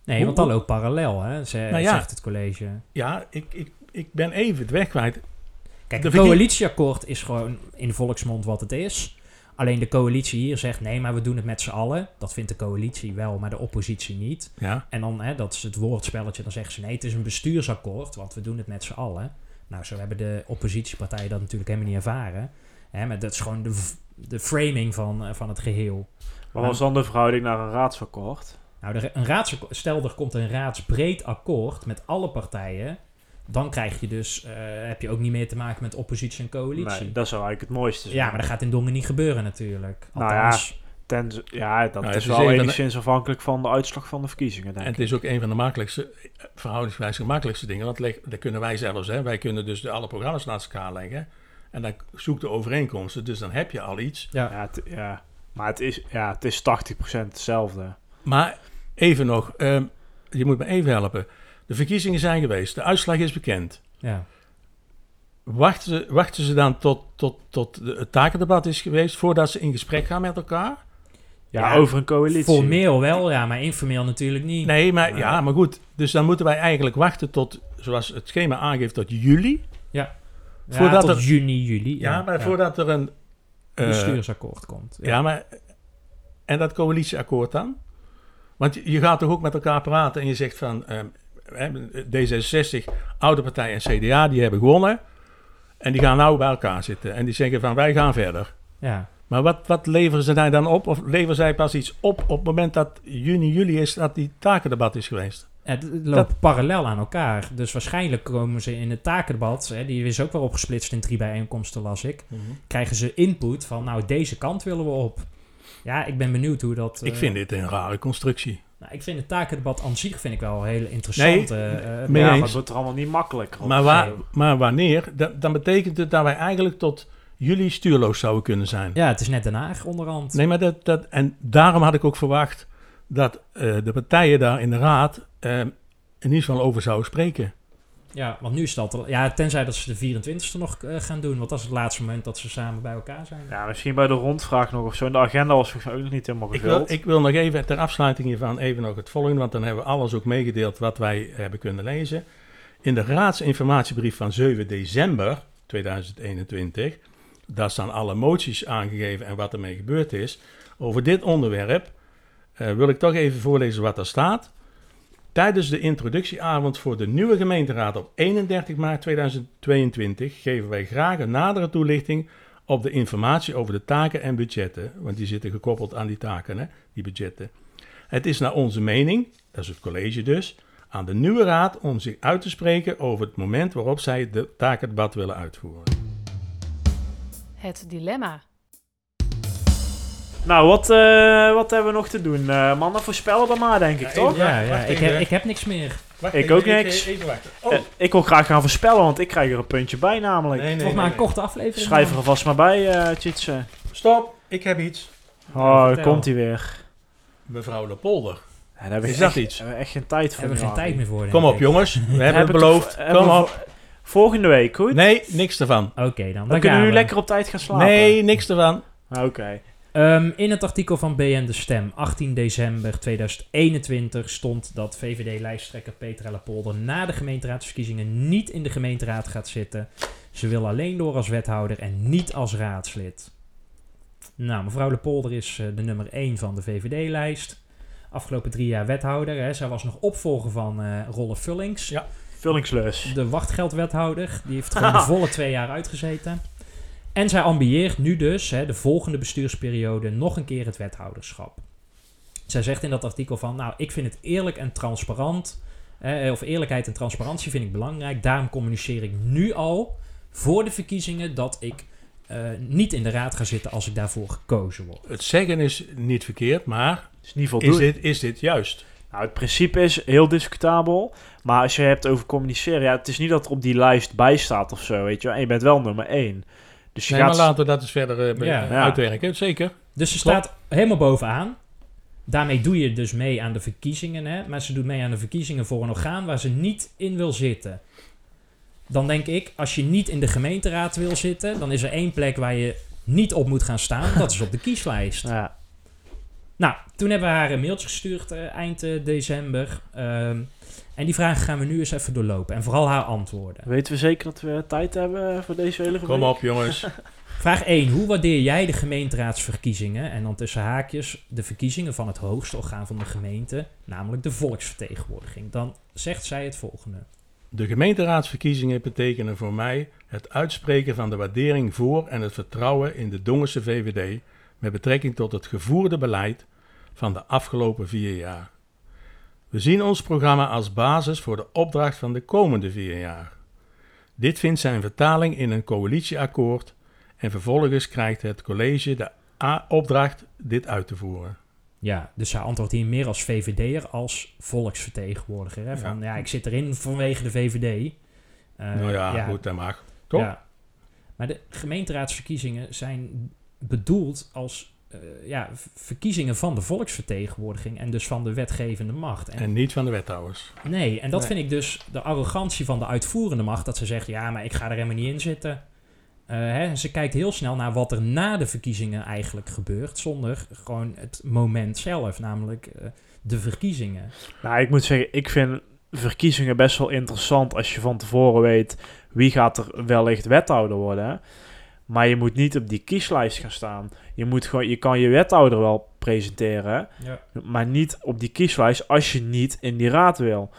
Nee, Hoe- want dat loopt parallel, hè, ze- Nou ja. zegt het college. Ja, ik, ik, ik ben even het weg kwijt. Kijk, een coalitieakkoord is gewoon in de volksmond wat het is. Alleen de coalitie hier zegt nee, maar we doen het met z'n allen. Dat vindt de coalitie wel, maar de oppositie niet. Ja, En dan, hè, dat is het woordspelletje, dan zeggen ze nee, het is een bestuursakkoord, want we doen het met z'n allen. Nou, zo hebben de oppositiepartijen dat natuurlijk helemaal niet ervaren. Hè, maar dat is gewoon de, de framing van, eh, van het geheel. Wat was dan de verhouding naar een raadsakkoord? Nou, de, een stel er komt een raadsbreed akkoord met alle partijen. Dan krijg je dus, eh, heb je ook niet meer te maken met oppositie en coalitie. Nee, dat zou eigenlijk het mooiste zijn. ja, maar dat gaat in Dongen niet gebeuren natuurlijk. Nou Althans, Ten, ja, dat Nou, het is wel enigszins afhankelijk van de uitslag van de verkiezingen, denk En ik. het is ook een van de makkelijkste, verhoudingsgewijs gemakkelijkste dingen. Want leg- dat kunnen wij zelfs. Hè. Wij kunnen dus de, alle programma's naast elkaar leggen. En dan zoek de overeenkomsten. Dus dan heb je al iets. ja. Ja, het, ja. maar het is, ja, het is 80% hetzelfde. Maar even nog, ehm, je moet me even helpen. De verkiezingen zijn geweest. De uitslag is bekend. ja. Wachten ze, wachten ze dan tot, tot, tot de- het takendebat is geweest voordat ze in gesprek gaan met elkaar? Ja, Ja, over een coalitie. Formeel wel, ja, maar informeel natuurlijk niet. Nee, maar, ja, maar goed. Dus dan moeten wij eigenlijk wachten tot, zoals het schema aangeeft, tot juli. Ja, Voordat tot er- juni, juli. Ja, maar voordat er een... eh, bestuursakkoord komt. Ja, maar... En dat coalitieakkoord dan? Want je- gaat toch ook met elkaar praten en je zegt van... ehm, hè, D66, Oude Partij en CDA, die hebben gewonnen. En die gaan nou bij elkaar zitten. En die zeggen van, wij gaan verder. ja. Maar wat, wat leveren ze daar dan op? Of leveren zij pas iets op op het moment dat juni, juli is, dat die takendebat is geweest? Het loopt parallel aan elkaar. Dus waarschijnlijk komen ze in het takendebat, hè, die is ook wel opgesplitst in drie bijeenkomsten, las ik. Krijgen ze input van, nou, deze kant willen we op. Ja, ik ben benieuwd hoe dat... Ik eh, vind dit een rare constructie. nou, ik vind het takendebat aan zich vind ik wel heel interessant. Nee, eh, eh, mee ja, maar het wordt er allemaal niet makkelijker. op. Maar, waar, maar wanneer? Da- dan betekent het dat wij eigenlijk tot juli stuurloos zouden kunnen zijn. ja, het is net Den Haag onderhand. Nee, maar dat, dat... En daarom had ik ook verwacht dat eh, de partijen daar in de raad... eh, in ieder geval over zouden spreken. Ja, want nu is dat... al- Ja, tenzij dat ze de 24e nog eh, gaan doen. Want dat is het laatste moment dat ze samen bij elkaar zijn. Ja, misschien bij de rondvraag nog of zo. De agenda was volgens mij ook nog niet helemaal Ik wil, gevuld. ik wil nog even ter afsluiting hiervan even nog het volgende, want dan hebben we alles ook meegedeeld wat wij hebben kunnen lezen. In de raadsinformatiebrief van 7 december 2021, daar staan alle moties aangegeven en wat ermee gebeurd is. Over dit onderwerp eh, wil ik toch even voorlezen wat er staat. Tijdens de introductieavond voor de nieuwe gemeenteraad op 31 maart 2022 geven wij graag een nadere toelichting op de informatie over de taken en budgetten, want die zitten gekoppeld aan die taken, hè, die budgetten. Het is naar onze mening, dat is het college dus, aan de nieuwe raad om zich uit te spreken over het moment waarop zij de takendebat willen uitvoeren. Het dilemma. Nou, wat, eh, wat hebben we nog te doen? Eh, mannen, voorspellen dan maar, denk ik, Ja, toch? Ja, ja wacht ik, heb, ik heb niks meer. Wacht Ik even, ook niks. Even, wachten. Oh, Eh, ik wil graag gaan voorspellen, want ik krijg er een puntje bij namelijk. nee, nee, nee, een korte aflevering. Schrijf er alvast maar bij, eh Tjitse. Stop, ik heb iets. Oh, komt hij weer. Mevrouw de Polder. Ja, daar heb ik Is dat echt, iets? daar hebben we echt geen tijd voor. Hebben we geen tijd meer voor. Kom op jongens, we hebben het beloofd. Kom op. Volgende week, goed? Nee, niks ervan. Oké, dan. Dan, kunnen we nu lekker op tijd gaan slapen. Nee, niks ervan. Oké. Ehm, in het artikel van BN De Stem, 18 december 2021, stond dat VVD-lijsttrekker Petra Lepolder na de gemeenteraadsverkiezingen niet in de gemeenteraad gaat zitten. Ze wil alleen door als wethouder en niet als raadslid. Nou, mevrouw Lepolder is eh, de nummer 1 van de VVD-lijst. Afgelopen drie jaar wethouder. Hè. Zij was nog opvolger van eh Rolle Vullings. Ja. De wachtgeldwethouder. Die heeft gewoon de volle twee jaar uitgezeten. En zij ambieert nu dus, hè, de volgende bestuursperiode, nog een keer het wethouderschap. Zij zegt in dat artikel van, nou, ik vind het eerlijk en transparant, eh, of eerlijkheid en transparantie vind ik belangrijk. Daarom communiceer ik nu al voor de verkiezingen dat ik eh, niet in de raad ga zitten als ik daarvoor gekozen word. Het zeggen is niet verkeerd, maar is niet is voldoende. dit, is dit juist? Nou, het principe is heel discutabel. Maar als je hebt over communiceren, ja, het is niet dat er op die lijst bij staat of zo, weet je wel. En je bent wel nummer één. Dus je Nee, gaat... maar laten we dat eens verder eh. Ja. uitwerken. Zeker. Dus ze Klopt. staat helemaal bovenaan. Daarmee doe je dus mee aan de verkiezingen, hè? maar ze doet mee aan de verkiezingen voor een orgaan waar ze niet in wil zitten. Dan denk ik, als je niet in de gemeenteraad wil zitten, dan is er één plek waar je niet op moet gaan staan. Dat is op de kieslijst. Ja. Nou, toen hebben we haar een mailtje gestuurd eh, eind eh, december. Ehm, en die vragen gaan we nu eens even doorlopen. En vooral haar antwoorden. Weten we zeker dat we tijd hebben voor deze hele Kom op, jongens. Vraag 1. Hoe waardeer jij de gemeenteraadsverkiezingen? En dan tussen haakjes de verkiezingen van het hoogste orgaan van de gemeente, namelijk de volksvertegenwoordiging. Dan zegt zij het volgende. De gemeenteraadsverkiezingen betekenen voor mij het uitspreken van de waardering voor en het vertrouwen in de Dongense VVD met betrekking tot het gevoerde beleid van de afgelopen vier jaar. We zien ons programma als basis voor de opdracht van de komende vier jaar. Dit vindt zijn vertaling in een coalitieakkoord en vervolgens krijgt het college de A- opdracht dit uit te voeren. Ja, dus zij antwoordt hier meer als VVD'er als volksvertegenwoordiger. Hè? Van, ja. ik zit erin vanwege de VVD. Eh, nou ja, goed, dat mag. Toch? Ja. Maar de gemeenteraadsverkiezingen zijn bedoeld als eh, ja, verkiezingen van de volksvertegenwoordiging en dus van de wetgevende macht. En En niet van de wethouders. Nee, en dat Nee. vind ik dus de arrogantie van de uitvoerende macht. Dat ze zegt, ja, maar ik ga er helemaal niet in zitten. Eh, hè, ze kijkt heel snel naar wat er na de verkiezingen eigenlijk gebeurt. Zonder gewoon het moment zelf, namelijk eh, de verkiezingen. Nou, ik moet zeggen, ik vind verkiezingen best wel interessant als je van tevoren weet wie gaat er wellicht wethouder worden. Maar je moet niet op die kieslijst gaan staan. Je, moet gewoon, je kan je wethouder wel presenteren, Ja. maar niet op die kieslijst als je niet in die raad wil.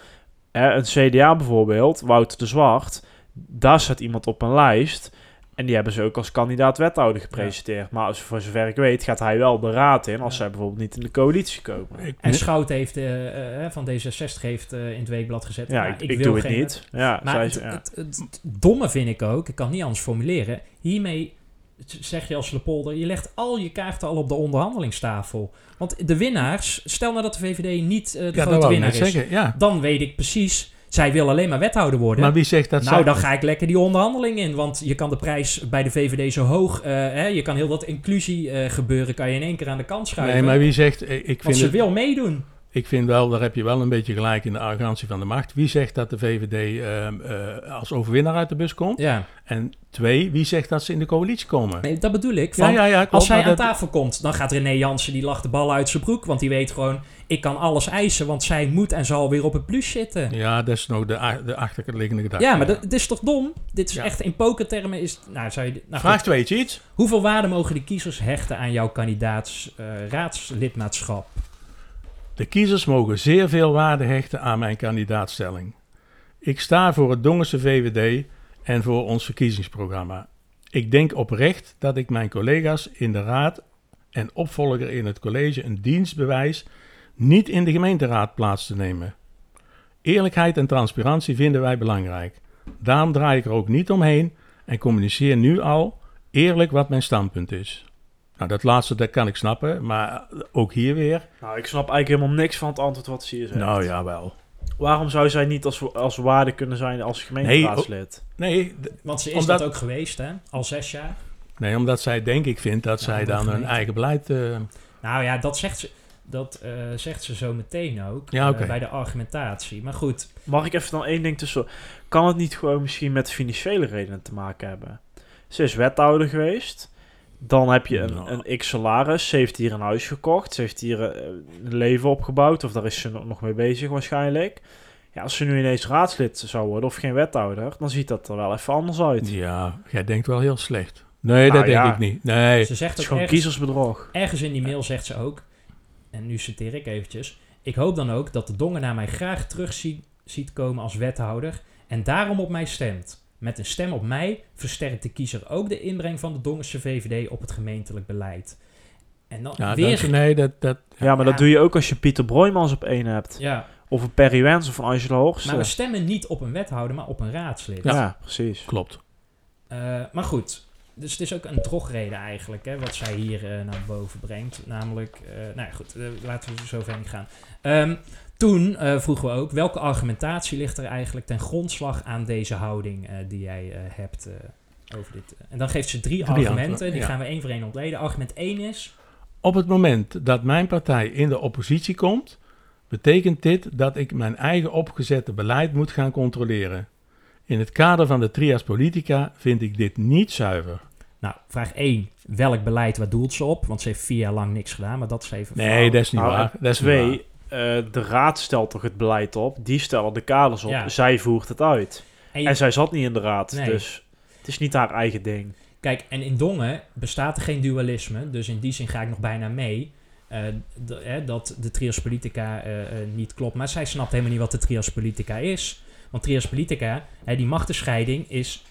Hè, een CDA bijvoorbeeld, Wouter de Zwart, daar staat iemand op een lijst. En die hebben ze ook als kandidaat wethouder gepresenteerd. Maar als, voor zover ik weet gaat hij wel de raad in als Ja. zij bijvoorbeeld niet in de coalitie komen. Ik, En Schout heeft, eh, eh, van D66 heeft eh, in het weekblad gezet. Ja, nou, ik, ik, wil doe het geen- niet. Ja, Maar zij het, ze- ja. het, het, het domme vind ik ook, ik kan het niet anders formuleren. Hiermee zeg je als Lepolder, je legt al je kaarten al op de onderhandelingstafel. Want de winnaars, stel nou dat de VVD niet de grote winnaar is. zeggen. Ja. Dan weet ik precies, zij wil alleen maar wethouder worden. Maar wie zegt dat nou, zij- dan ga ik lekker die onderhandeling in. Want je kan de prijs bij de VVD zo hoog... eh, hè, je kan heel dat inclusie eh, gebeuren... kan je in één keer aan de kant schuiven. Nee, maar wie zegt... eh, Ik want vind, ze het, wil meedoen. Ik vind wel, daar heb je wel een beetje gelijk in de arrogantie van de macht. Wie zegt dat de VVD ehm, eh, als overwinnaar uit de bus komt? Ja, En twee, wie zegt dat ze in de coalitie komen? nee, dat bedoel ik. ja, Van, ja, ja, klopt, Als hij maar aan dat- tafel komt, dan gaat René Jansen, die lacht de bal uit zijn broek. Want die weet gewoon, ik kan alles eisen, want zij moet en zal weer op het plus zitten. Ja, Ja, dat is nog de, de achterliggende gedachte. maar dat, dit is toch dom? Dit is Ja. echt, in pokertermen is... Nou, zou je, nou Vraag twee, iets? Hoeveel waarde mogen de kiezers hechten aan jouw kandidaats eh, raadslidmaatschap? De kiezers mogen zeer veel waarde hechten aan mijn kandidaatstelling. Ik sta voor het Dongense VVD en voor ons verkiezingsprogramma. Ik denk oprecht dat ik mijn collega's in de raad en opvolger in het college een dienst bewijs niet in de gemeenteraad plaats te nemen. Eerlijkheid en transparantie vinden wij belangrijk. Daarom draai ik er ook niet omheen en communiceer nu al eerlijk wat mijn standpunt is. Nou, dat laatste dat kan ik snappen, maar ook hier weer. Nou, ik snap eigenlijk helemaal niks van het antwoord wat ze hier zegt. Nou ja, wel. Waarom zou zij niet als, als waarde kunnen zijn als gemeenteraadslid? Nee, d- Want ze is Omdat- dat ook geweest, hè? Al zes jaar. nee, omdat zij denk ik vindt dat Ja, zij dan hun eigen beleid... eh, Nou ja, dat zegt ze, dat, eh, zegt ze zo meteen ook Ja, eh, bij de argumentatie. Maar goed, Mag ik even dan één ding tussen... Kan het niet gewoon misschien met financiële redenen te maken hebben? Ze is wethouder geweest. Dan heb je een, Nou. een x-salaris. Ze heeft hier een huis gekocht. Ze heeft hier eh, een leven opgebouwd. Of daar is ze nog- nog mee bezig waarschijnlijk. Ja, als ze nu ineens raadslid zou worden of geen wethouder... dan ziet dat er wel even anders uit. Ja, jij denkt wel heel slecht. Nee, Nou dat denk ja. ik niet. Nee, ze zegt ook gewoon ergens, kiezersbedrog. ergens in die mail zegt ze ook, en nu citeer ik eventjes, ik hoop dan ook dat de Dongen naar mij graag terug zie- ziet komen als wethouder en daarom op mij stemt. Met een stem op mij versterkt de kiezer ook de inbreng van de Dongense VVD op het gemeentelijk beleid. En dan Ja, weer... dat, nee, dat, dat, Ja, maar Ja. dat doe je ook als je Pieter Broijmans op één hebt. ja, Of een Perry Wens of een Angela Hoogste. maar we stemmen niet op een wethouder, maar op een raadslid. ja. precies. klopt. Eh, maar goed, dus het is ook een drogreden eigenlijk, hè, wat zij hier eh, naar boven brengt. Namelijk, eh, nou ja, goed, eh, laten we zo ver niet gaan. Ehm, toen eh, vroegen we ook, welke argumentatie ligt er eigenlijk ten grondslag aan deze houding eh, die jij eh, hebt eh, over dit? En dan geeft ze drie, Drie argumenten, die ja. gaan we één voor één ontleden. Argument 1 is, Op het moment dat mijn partij in de oppositie komt, betekent dit dat ik mijn eigen opgezette beleid moet gaan controleren. In het kader van de trias politica vind ik dit niet zuiver. nou, vraag 1, welk beleid, waar doelt ze op? Want ze heeft vier jaar lang niks gedaan, maar dat is even... Nee, dat is niet Nou, waar. Dat is niet Twee, waar. De raad stelt toch het beleid op. Die stellen de kaders op. Ja. Zij voert het uit. En je- En zij zat niet in de raad. Nee. Dus het is niet haar eigen ding. Kijk, en in Dongen bestaat er geen dualisme, dus in die zin ga ik nog bijna mee. eh, dat de trias politica eh, eh, niet klopt. Maar zij snapt helemaal niet wat de trias politica is. Want trias politica, hè, die machtenscheiding is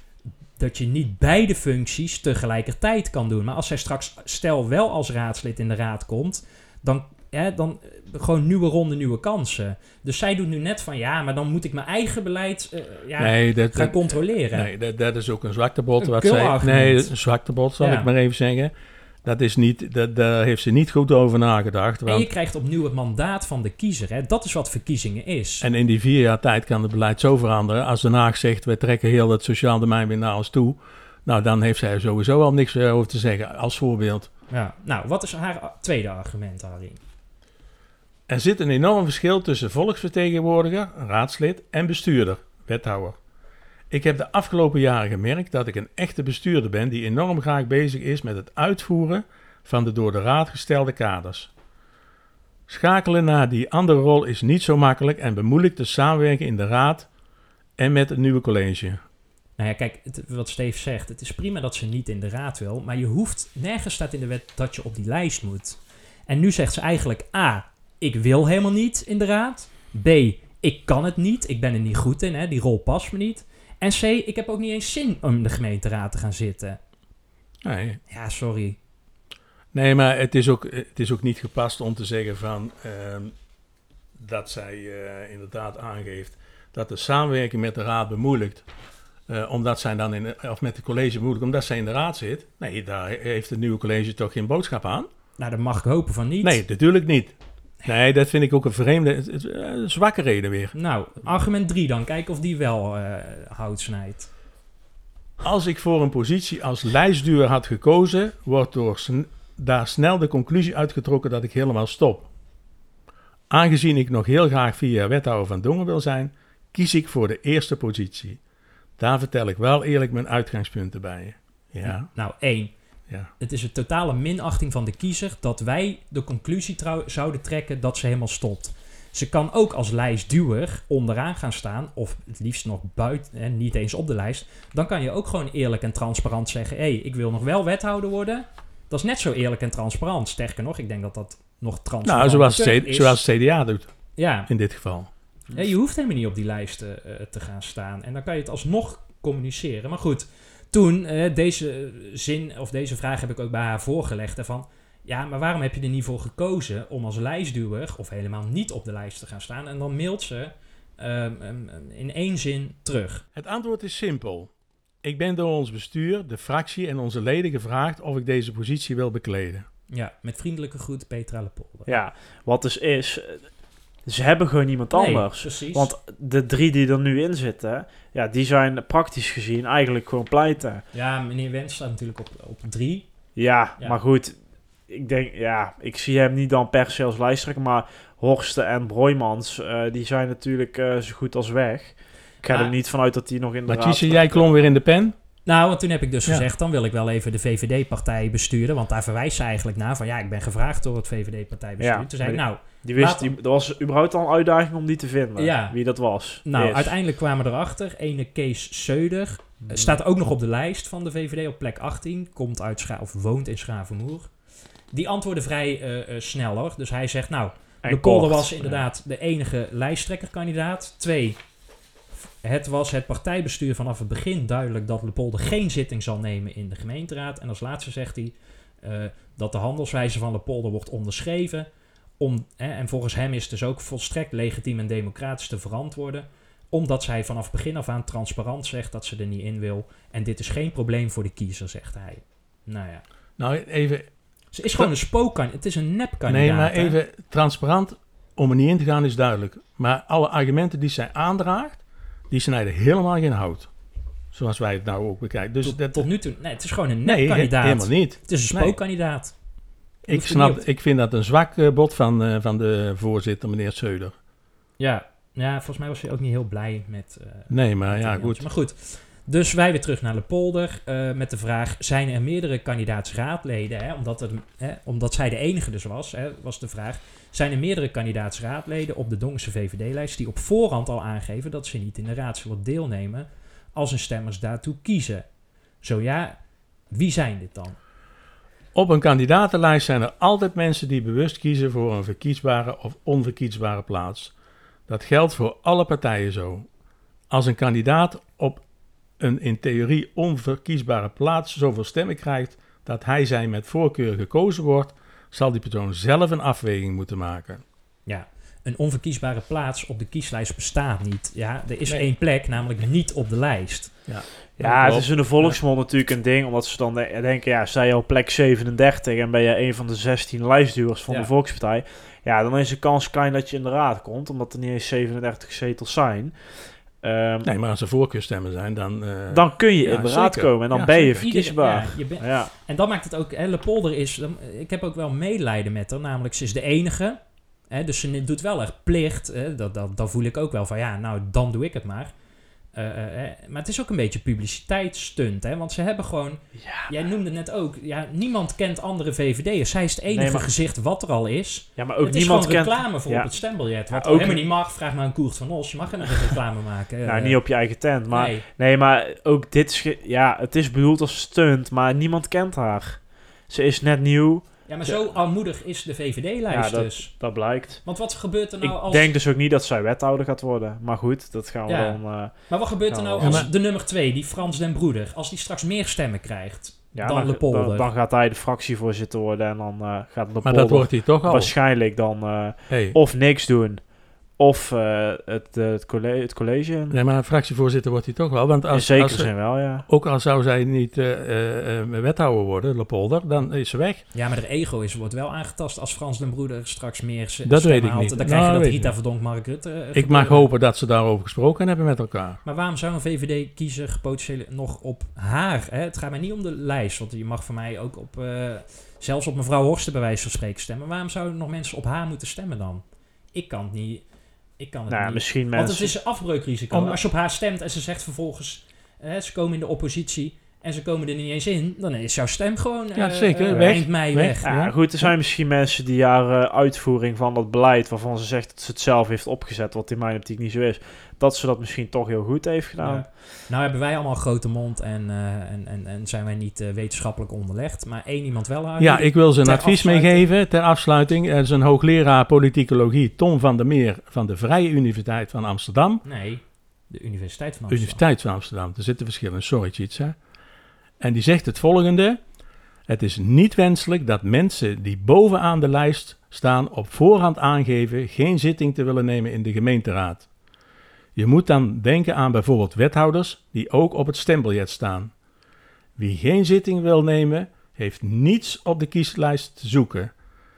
dat je niet beide functies tegelijkertijd kan doen. Maar als zij straks, stel wel als raadslid in de raad komt, dan, hè, dan eh, gewoon nieuwe ronde, nieuwe kansen. Dus zij doet nu net van, ja, maar dan moet ik mijn eigen beleid eh, ja, nee, dat, gaan dat, controleren. nee dat, dat is ook een zwaktebod. Een Wat zij, nee, een zwaktebod, zal Ja. ik maar even zeggen. Dat is niet, dat, daar heeft ze niet goed over nagedacht. En Want, je krijgt opnieuw het mandaat van de kiezer. Hè? Dat is wat verkiezingen is. en in die vier jaar tijd kan het beleid zo veranderen. Als Den Haag zegt, wij trekken heel het sociaal domein weer naar ons toe. Nou, dan heeft zij sowieso al niks eh, over te zeggen, als voorbeeld. Ja. Nou, wat is haar tweede argument, Harry? Er zit een enorm verschil tussen volksvertegenwoordiger, raadslid en bestuurder, wethouder. Ik heb de afgelopen jaren gemerkt dat ik een echte bestuurder ben die enorm graag bezig is met het uitvoeren van de door de raad gestelde kaders. Schakelen naar die andere rol is niet zo makkelijk en bemoeilijkt de samenwerking in de raad en met het nieuwe college. Nou ja, kijk, wat Steve zegt. Het is prima dat ze niet in de raad wil. Maar je hoeft, nergens staat in de wet dat je op die lijst moet. En nu zegt ze eigenlijk A, ik wil helemaal niet in de raad. B, ik kan het niet. Ik ben er niet goed in. Hè? Die rol past me niet. En C, ik heb ook niet eens zin om in de gemeenteraad te gaan zitten. Nee, Ja, sorry. Nee, maar het is ook, het is ook niet gepast om te zeggen van ehm, dat zij eh, inderdaad aangeeft dat de samenwerking met de raad bemoeilijkt. eh, omdat zij dan in de- of met het college bemoeilijkt, omdat zij in de raad zit. Nee, daar heeft het nieuwe college toch geen boodschap aan? Nou, daar mag ik hopen van niet. Nee, natuurlijk niet. Nee, dat vind ik ook een vreemde, eh, een zwakke reden weer. Nou, argument 3 dan. Kijken of die wel eh, hout snijdt. Als ik voor een positie als lijstduur had gekozen, wordt door sn- daar snel de conclusie uitgetrokken dat ik helemaal stop. Aangezien ik nog heel graag jaar wethouder van Dongen wil zijn, kies ik voor de eerste positie. Daar vertel ik wel eerlijk mijn uitgangspunten bij. Ja, Nou, één. Ja. Het is een totale minachting van de kiezer dat wij de conclusie trouw- zouden trekken dat ze helemaal stopt. Ze kan ook als lijstduwer onderaan gaan staan, of het liefst nog buiten, en niet eens op de lijst. Dan kan je ook gewoon eerlijk en transparant zeggen: hé, hey, ik wil nog wel wethouder worden. Dat is net zo eerlijk en transparant. Sterker nog, ik denk dat dat nog transparant Nou, zoals het, is. zoals het CDA doet Ja, in dit geval. Ja, je hoeft helemaal niet op die lijsten eh, te gaan staan. En dan kan je het alsnog communiceren. Maar goed, toen, eh, deze zin of deze vraag heb ik ook bij haar voorgelegd. Van, ja, maar waarom heb je er niet voor gekozen om als lijstduwer of helemaal niet op de lijst te gaan staan? En dan mailt ze ehm, ehm, in één zin terug. Het antwoord is simpel. Ik ben door ons bestuur, de fractie en onze leden gevraagd of ik deze positie wil bekleden. Ja, met vriendelijke groet Petra Lepolder. Ja, wat dus is... Ze hebben gewoon niemand Nee, anders. precies. Want de drie die er nu in zitten, ja, die zijn praktisch gezien eigenlijk gewoon pleiten. Ja, meneer Wens staat natuurlijk op, op drie. Ja, Ja. maar goed. Ik denk, ja, ik zie hem niet dan per se als lijsttrekker, maar Horsten en Broijmans, eh, die zijn natuurlijk eh, zo goed als weg. Ik ga er niet vanuit dat die nog in de Maar staan. jij klom weer in de pen. Nou, want toen heb ik dus Ja. gezegd, dan wil ik wel even de VVD-partij besturen. Want daar verwijst ze eigenlijk naar van, ja, ik ben gevraagd door het VVD-partijbestuur. Ja, toen zei ik, nou, Die wist, die, er was überhaupt al een uitdaging om die te vinden, Ja. wie dat was. nou uiteindelijk kwamen we erachter. Ene Kees Seuder eh, staat ook nog op de lijst van de VVD op plek 18. Komt uit Scha of woont in Schavenmoer. Die antwoordde vrij eh, snel hoor. Dus hij zegt, nou, En de Polder kort. was inderdaad de enige lijsttrekkerkandidaat. Twee, het was het partijbestuur vanaf het begin duidelijk dat Lepolder geen zitting zal nemen in de gemeenteraad. En als laatste zegt hij, eh, dat de handelswijze van Lepolder wordt onderschreven. Om, hè, en volgens hem is het dus ook volstrekt legitiem en democratisch te verantwoorden. Omdat zij vanaf begin af aan transparant zegt dat ze er niet in wil. En dit is geen probleem voor de kiezer, zegt hij. Nou ja. Nou, even, Ze is gewoon een spookkandidaat. Het is een nepkandidaat. nee, maar hè. even transparant om er niet in te gaan is duidelijk. Maar alle argumenten die zij aandraagt, die snijden helemaal geen hout. Zoals wij het nou ook bekijken. Dus tot, dat, tot nu toe. Nee, het is gewoon een nee, nepkandidaat. helemaal niet. Het is een Nee. spookkandidaat. Ik, snap, niet ik vind dat een zwak eh, bod van, eh, van de voorzitter, meneer Seuder. Ja. ja, volgens mij was hij ook niet heel blij met... eh, Nee, maar met ja, goed. Maar goed. Dus wij weer terug naar de polder eh, met de vraag: zijn er meerdere kandidaatsraadleden? Hè, omdat, er, hè, omdat zij de enige dus was, hè, was de vraag: zijn er meerdere kandidaatsraadleden op de Dongse VVD-lijst die op voorhand al aangeven dat ze niet in de raad zullen deelnemen als hun stemmers daartoe kiezen? Zo ja, wie zijn dit dan? Op een kandidatenlijst zijn er altijd mensen die bewust kiezen voor een verkiesbare of onverkiesbare plaats. Dat geldt voor alle partijen zo. Als een kandidaat op een in theorie onverkiesbare plaats zoveel stemmen krijgt dat hij zij met voorkeur gekozen wordt, zal die persoon zelf een afweging moeten maken. Ja, een onverkiesbare plaats op de kieslijst bestaat niet. Ja, er is Nee. één plek, namelijk niet op de lijst. Ja, het klopt. is in de volksmond natuurlijk een ding, omdat ze dan de- denken, ja, sta je op plek 37 en ben je een van de 16 lijstduwers van Ja. de Volkspartij, ja, dan is de kans klein dat je in de raad komt, omdat er niet eens 37 zetels zijn. Ehm, Nee, maar als er voorkeurstemmen zijn, dan... eh, dan kun je Ja, in de raad zeker. komen en dan Ja, ben je verkiesbaar. Ja, je bent- Ja, En dat maakt het ook, hè, Lepolder is, dan- ik heb ook wel medelijden met haar, namelijk ze is de enige. Hè, dus ze doet wel echt plicht. Hè, dat, dat, dan voel ik ook wel van, ja, nou, dan doe ik het maar. Eh, eh, eh, maar het is ook een beetje publiciteitsstunt, hè, want ze hebben gewoon, jij noemde net ook, ja, niemand kent andere VVD'ers. Zij is het enige Nee, maar- gezicht wat er al is. ja maar ook het is niemand gewoon kent... reclame voor Ja. op het stembiljet. Wat ook helemaal niet mag, vraag maar aan Koert van Os. Je mag helemaal geen reclame maken. Nou, niet op je eigen tent, maar... nee. Nee, maar ook dit is... Ja, het is bedoeld als stunt, maar niemand kent haar. Ze is net nieuw, Ja, maar zo armoedig is de VVD-lijst Ja, dat- dus. dat blijkt. Want wat gebeurt er nou ik als... denk dus ook niet dat zij wethouder gaat worden. Maar goed, dat gaan we Ja. dan... eh, Maar wat gebeurt er nou als maar- de nummer 2, die Frans den Broeder, als die straks meer stemmen krijgt ja, dan dan, dan, dan gaat hij de fractievoorzitter worden en dan eh, gaat Lepolder maar dat wordt hij toch al. waarschijnlijk dan eh, Hey. of niks doen. Of eh, het, eh, het, college, het college. Nee, maar fractievoorzitter wordt hij toch wel. Want In als, zekere als, zin wel, ja. ook al zou zij niet eh, eh, eh, wethouder worden, Lepolder, dan is ze weg. Ja, maar de ego is, wordt wel aangetast als Frans den Broeder straks meer Dat stemmen weet ik haalt. niet. Dan krijg Nou, je dat weet ik Rita niet. Verdonk Mark Rutte Ik gebeuren. mag hopen dat ze daarover gesproken hebben met elkaar. Maar waarom zou een VVD-kiezer potentieel nog op haar... Hè? Het gaat mij niet om de lijst, want je mag voor mij ook op... eh, zelfs op mevrouw Horsten bij wijze van spreken stemmen. Waarom zouden nog mensen op haar moeten stemmen dan? Ik kan het niet... Ik kan het Nou, niet. misschien Want mensen... het is een afbreukrisico. Om- Als je op haar stemt en ze zegt vervolgens... eh, ze komen in de oppositie en ze komen er niet eens in... dan is jouw stem gewoon Ja, eh, zeker, eh, weg, eind mei weg. weg. Ja, Ja. goed, er zijn misschien mensen die haar eh, uitvoering van dat beleid, waarvan ze zegt dat ze het zelf heeft opgezet, wat in mijn optiek niet zo is, dat ze dat misschien toch heel goed heeft gedaan. Ja. Nou hebben wij allemaal een grote mond en, eh, en, en, en zijn wij niet wetenschappelijk onderlegd. Maar één iemand wel uit. Ja, ik wil ze een advies afsluiting. meegeven ter afsluiting. Er is een hoogleraar politicologie, Tom van der Meer, van de Vrije Universiteit van Amsterdam. Nee, de Universiteit van Amsterdam. Universiteit van Amsterdam. Er zitten verschillen. Sorry, Tjitsa. En die zegt het volgende. Het is niet wenselijk dat mensen die bovenaan de lijst staan op voorhand aangeven geen zitting te willen nemen in de gemeenteraad. Je moet dan denken aan bijvoorbeeld wethouders die ook op het stembiljet staan. Wie geen zitting wil nemen, heeft niets op de kieslijst te zoeken.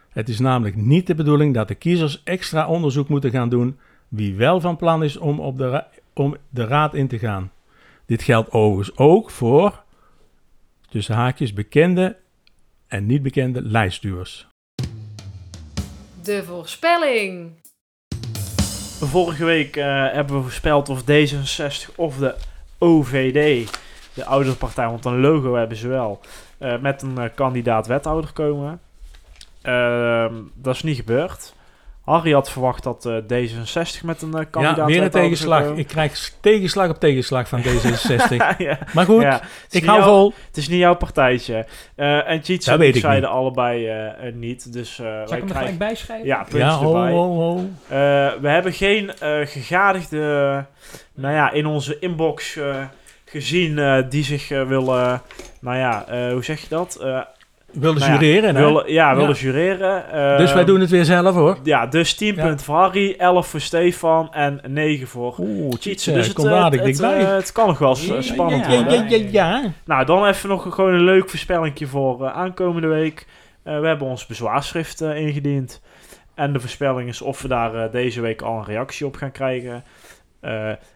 Het is namelijk niet de bedoeling dat de kiezers extra onderzoek moeten gaan doen wie wel van plan is om, op de, om de raad in te gaan. Dit geldt overigens ook voor, tussen haakjes, bekende en niet bekende lijstduwers. De voorspelling. Vorige week eh, hebben we voorspeld of D66 of de OVD, de oudere partij, want een logo hebben ze wel, eh, met een eh, kandidaat wethouder komen. Ehm, dat is niet gebeurd. Harry had verwacht dat eh, D66 met een eh, kandidaat Ja, weer een tegenslag. Ik krijg tegenslag op tegenslag van D66. ja, maar goed, ja. Het is ik niet hou jouw- vol. Het is niet jouw partijtje. Eh, en Cheats en zeiden allebei niet. Dus eh Zal wij ik hem er krijgen... gelijk bijschrijven? Ja, puntjes Ja, ho, erbij. ho, ho. Eh, we hebben geen eh, gegadigde, nou ja, in onze inbox eh, gezien eh, die zich eh, willen, nou ja, eh, hoe zeg je dat? Wilde Nou ja, jureren. ja, willen Ja. jureren. Eh, dus wij doen het weer zelf hoor. Ja, dus 10 Ja. punten voor Harry, 11 voor Stefan en 9 voor Oeh, dus het, komt eh, het, eh, het kan nog wel spannend ja, worden. ja. Nou, dan even nog gewoon een leuk voorspellingje voor eh, aankomende week. We hebben ons bezwaarschrift ingediend. En de voorspelling is of we daar deze week al een reactie op gaan krijgen.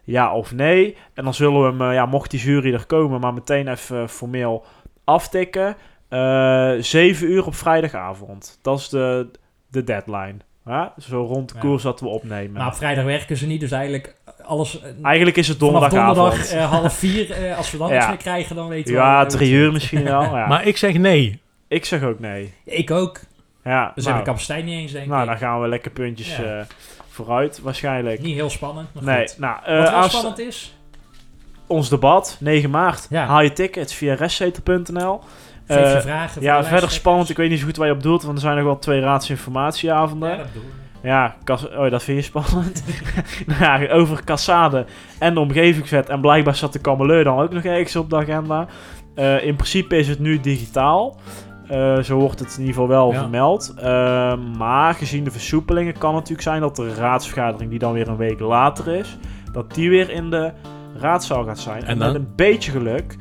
Ja of nee. En dan zullen we hem, ja, mocht die jury er komen, maar meteen even formeel aftikken. Eh 7 uur op vrijdagavond. Dat is de, de deadline. Ja? Zo rond de Ja. koers dat we opnemen. Nou, op vrijdag werken ze niet, dus eigenlijk alles... eh, Eigenlijk is het vanaf donderdagavond. donderdag eh, half vier, eh, als we dan Ja. niks meer krijgen, dan weten we... ja, wel, eh, drie uur misschien wel. Ja. Maar ik zeg nee. ik zeg ook nee. Ik ook. Ja, Dus nou, heb ik capaciteit niet eens, denk nou, ik. dan gaan we lekker puntjes Ja. eh, vooruit, waarschijnlijk. Niet heel spannend, maar Nee, goed. nou, eh, Wat wel spannend is... ons debat, 9 maart. Ja. Haal je tickets via restzetel.nl. Je Eh, vragen Ja, verder spannend. Ik weet niet zo goed waar je op doelt, want er zijn nog wel twee raadsinformatieavonden. Ja, Ja, dat bedoel ik. kas- oh, dat vind je spannend. nou, ja, over Cassade en de omgevingswet. En blijkbaar zat de Kameleur dan ook nog ergens op de agenda. Eh, in principe is het nu digitaal. Eh, zo wordt het in ieder geval wel Ja. vermeld. Maar gezien de versoepelingen kan het natuurlijk zijn dat de raadsvergadering, die dan weer een week later is, dat die weer in de raadzaal gaat zijn. En, En met dan? een beetje geluk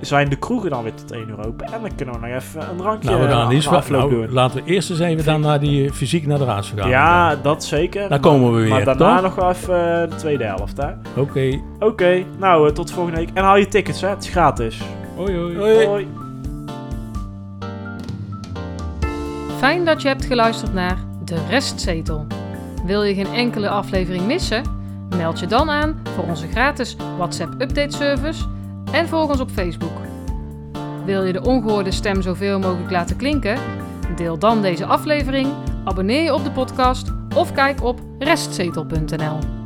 zijn de kroegen dan weer tot 1 uur open. En dan kunnen we nog even een drankje Nou, we gaan eh, afloop nou, doen. Laten we eerst eens even dan naar die eh, fysiek naar de raadsvergadering. Ja, dat zeker. Daar komen we weer, Maar daarna toch? nog wel even eh, de tweede helft, hè. Oké. Oké, nou, tot volgende week. En haal je tickets, hè. Het is gratis. Hoi hoi. Hoi. Hoi. Fijn dat je hebt geluisterd naar De Restzetel. Wil je geen enkele aflevering missen? Meld je dan aan voor onze gratis WhatsApp update service en volg ons op Facebook. Wil je de ongehoorde stem zoveel mogelijk laten klinken? Deel dan deze aflevering, abonneer je op de podcast of kijk op restzetel.nl.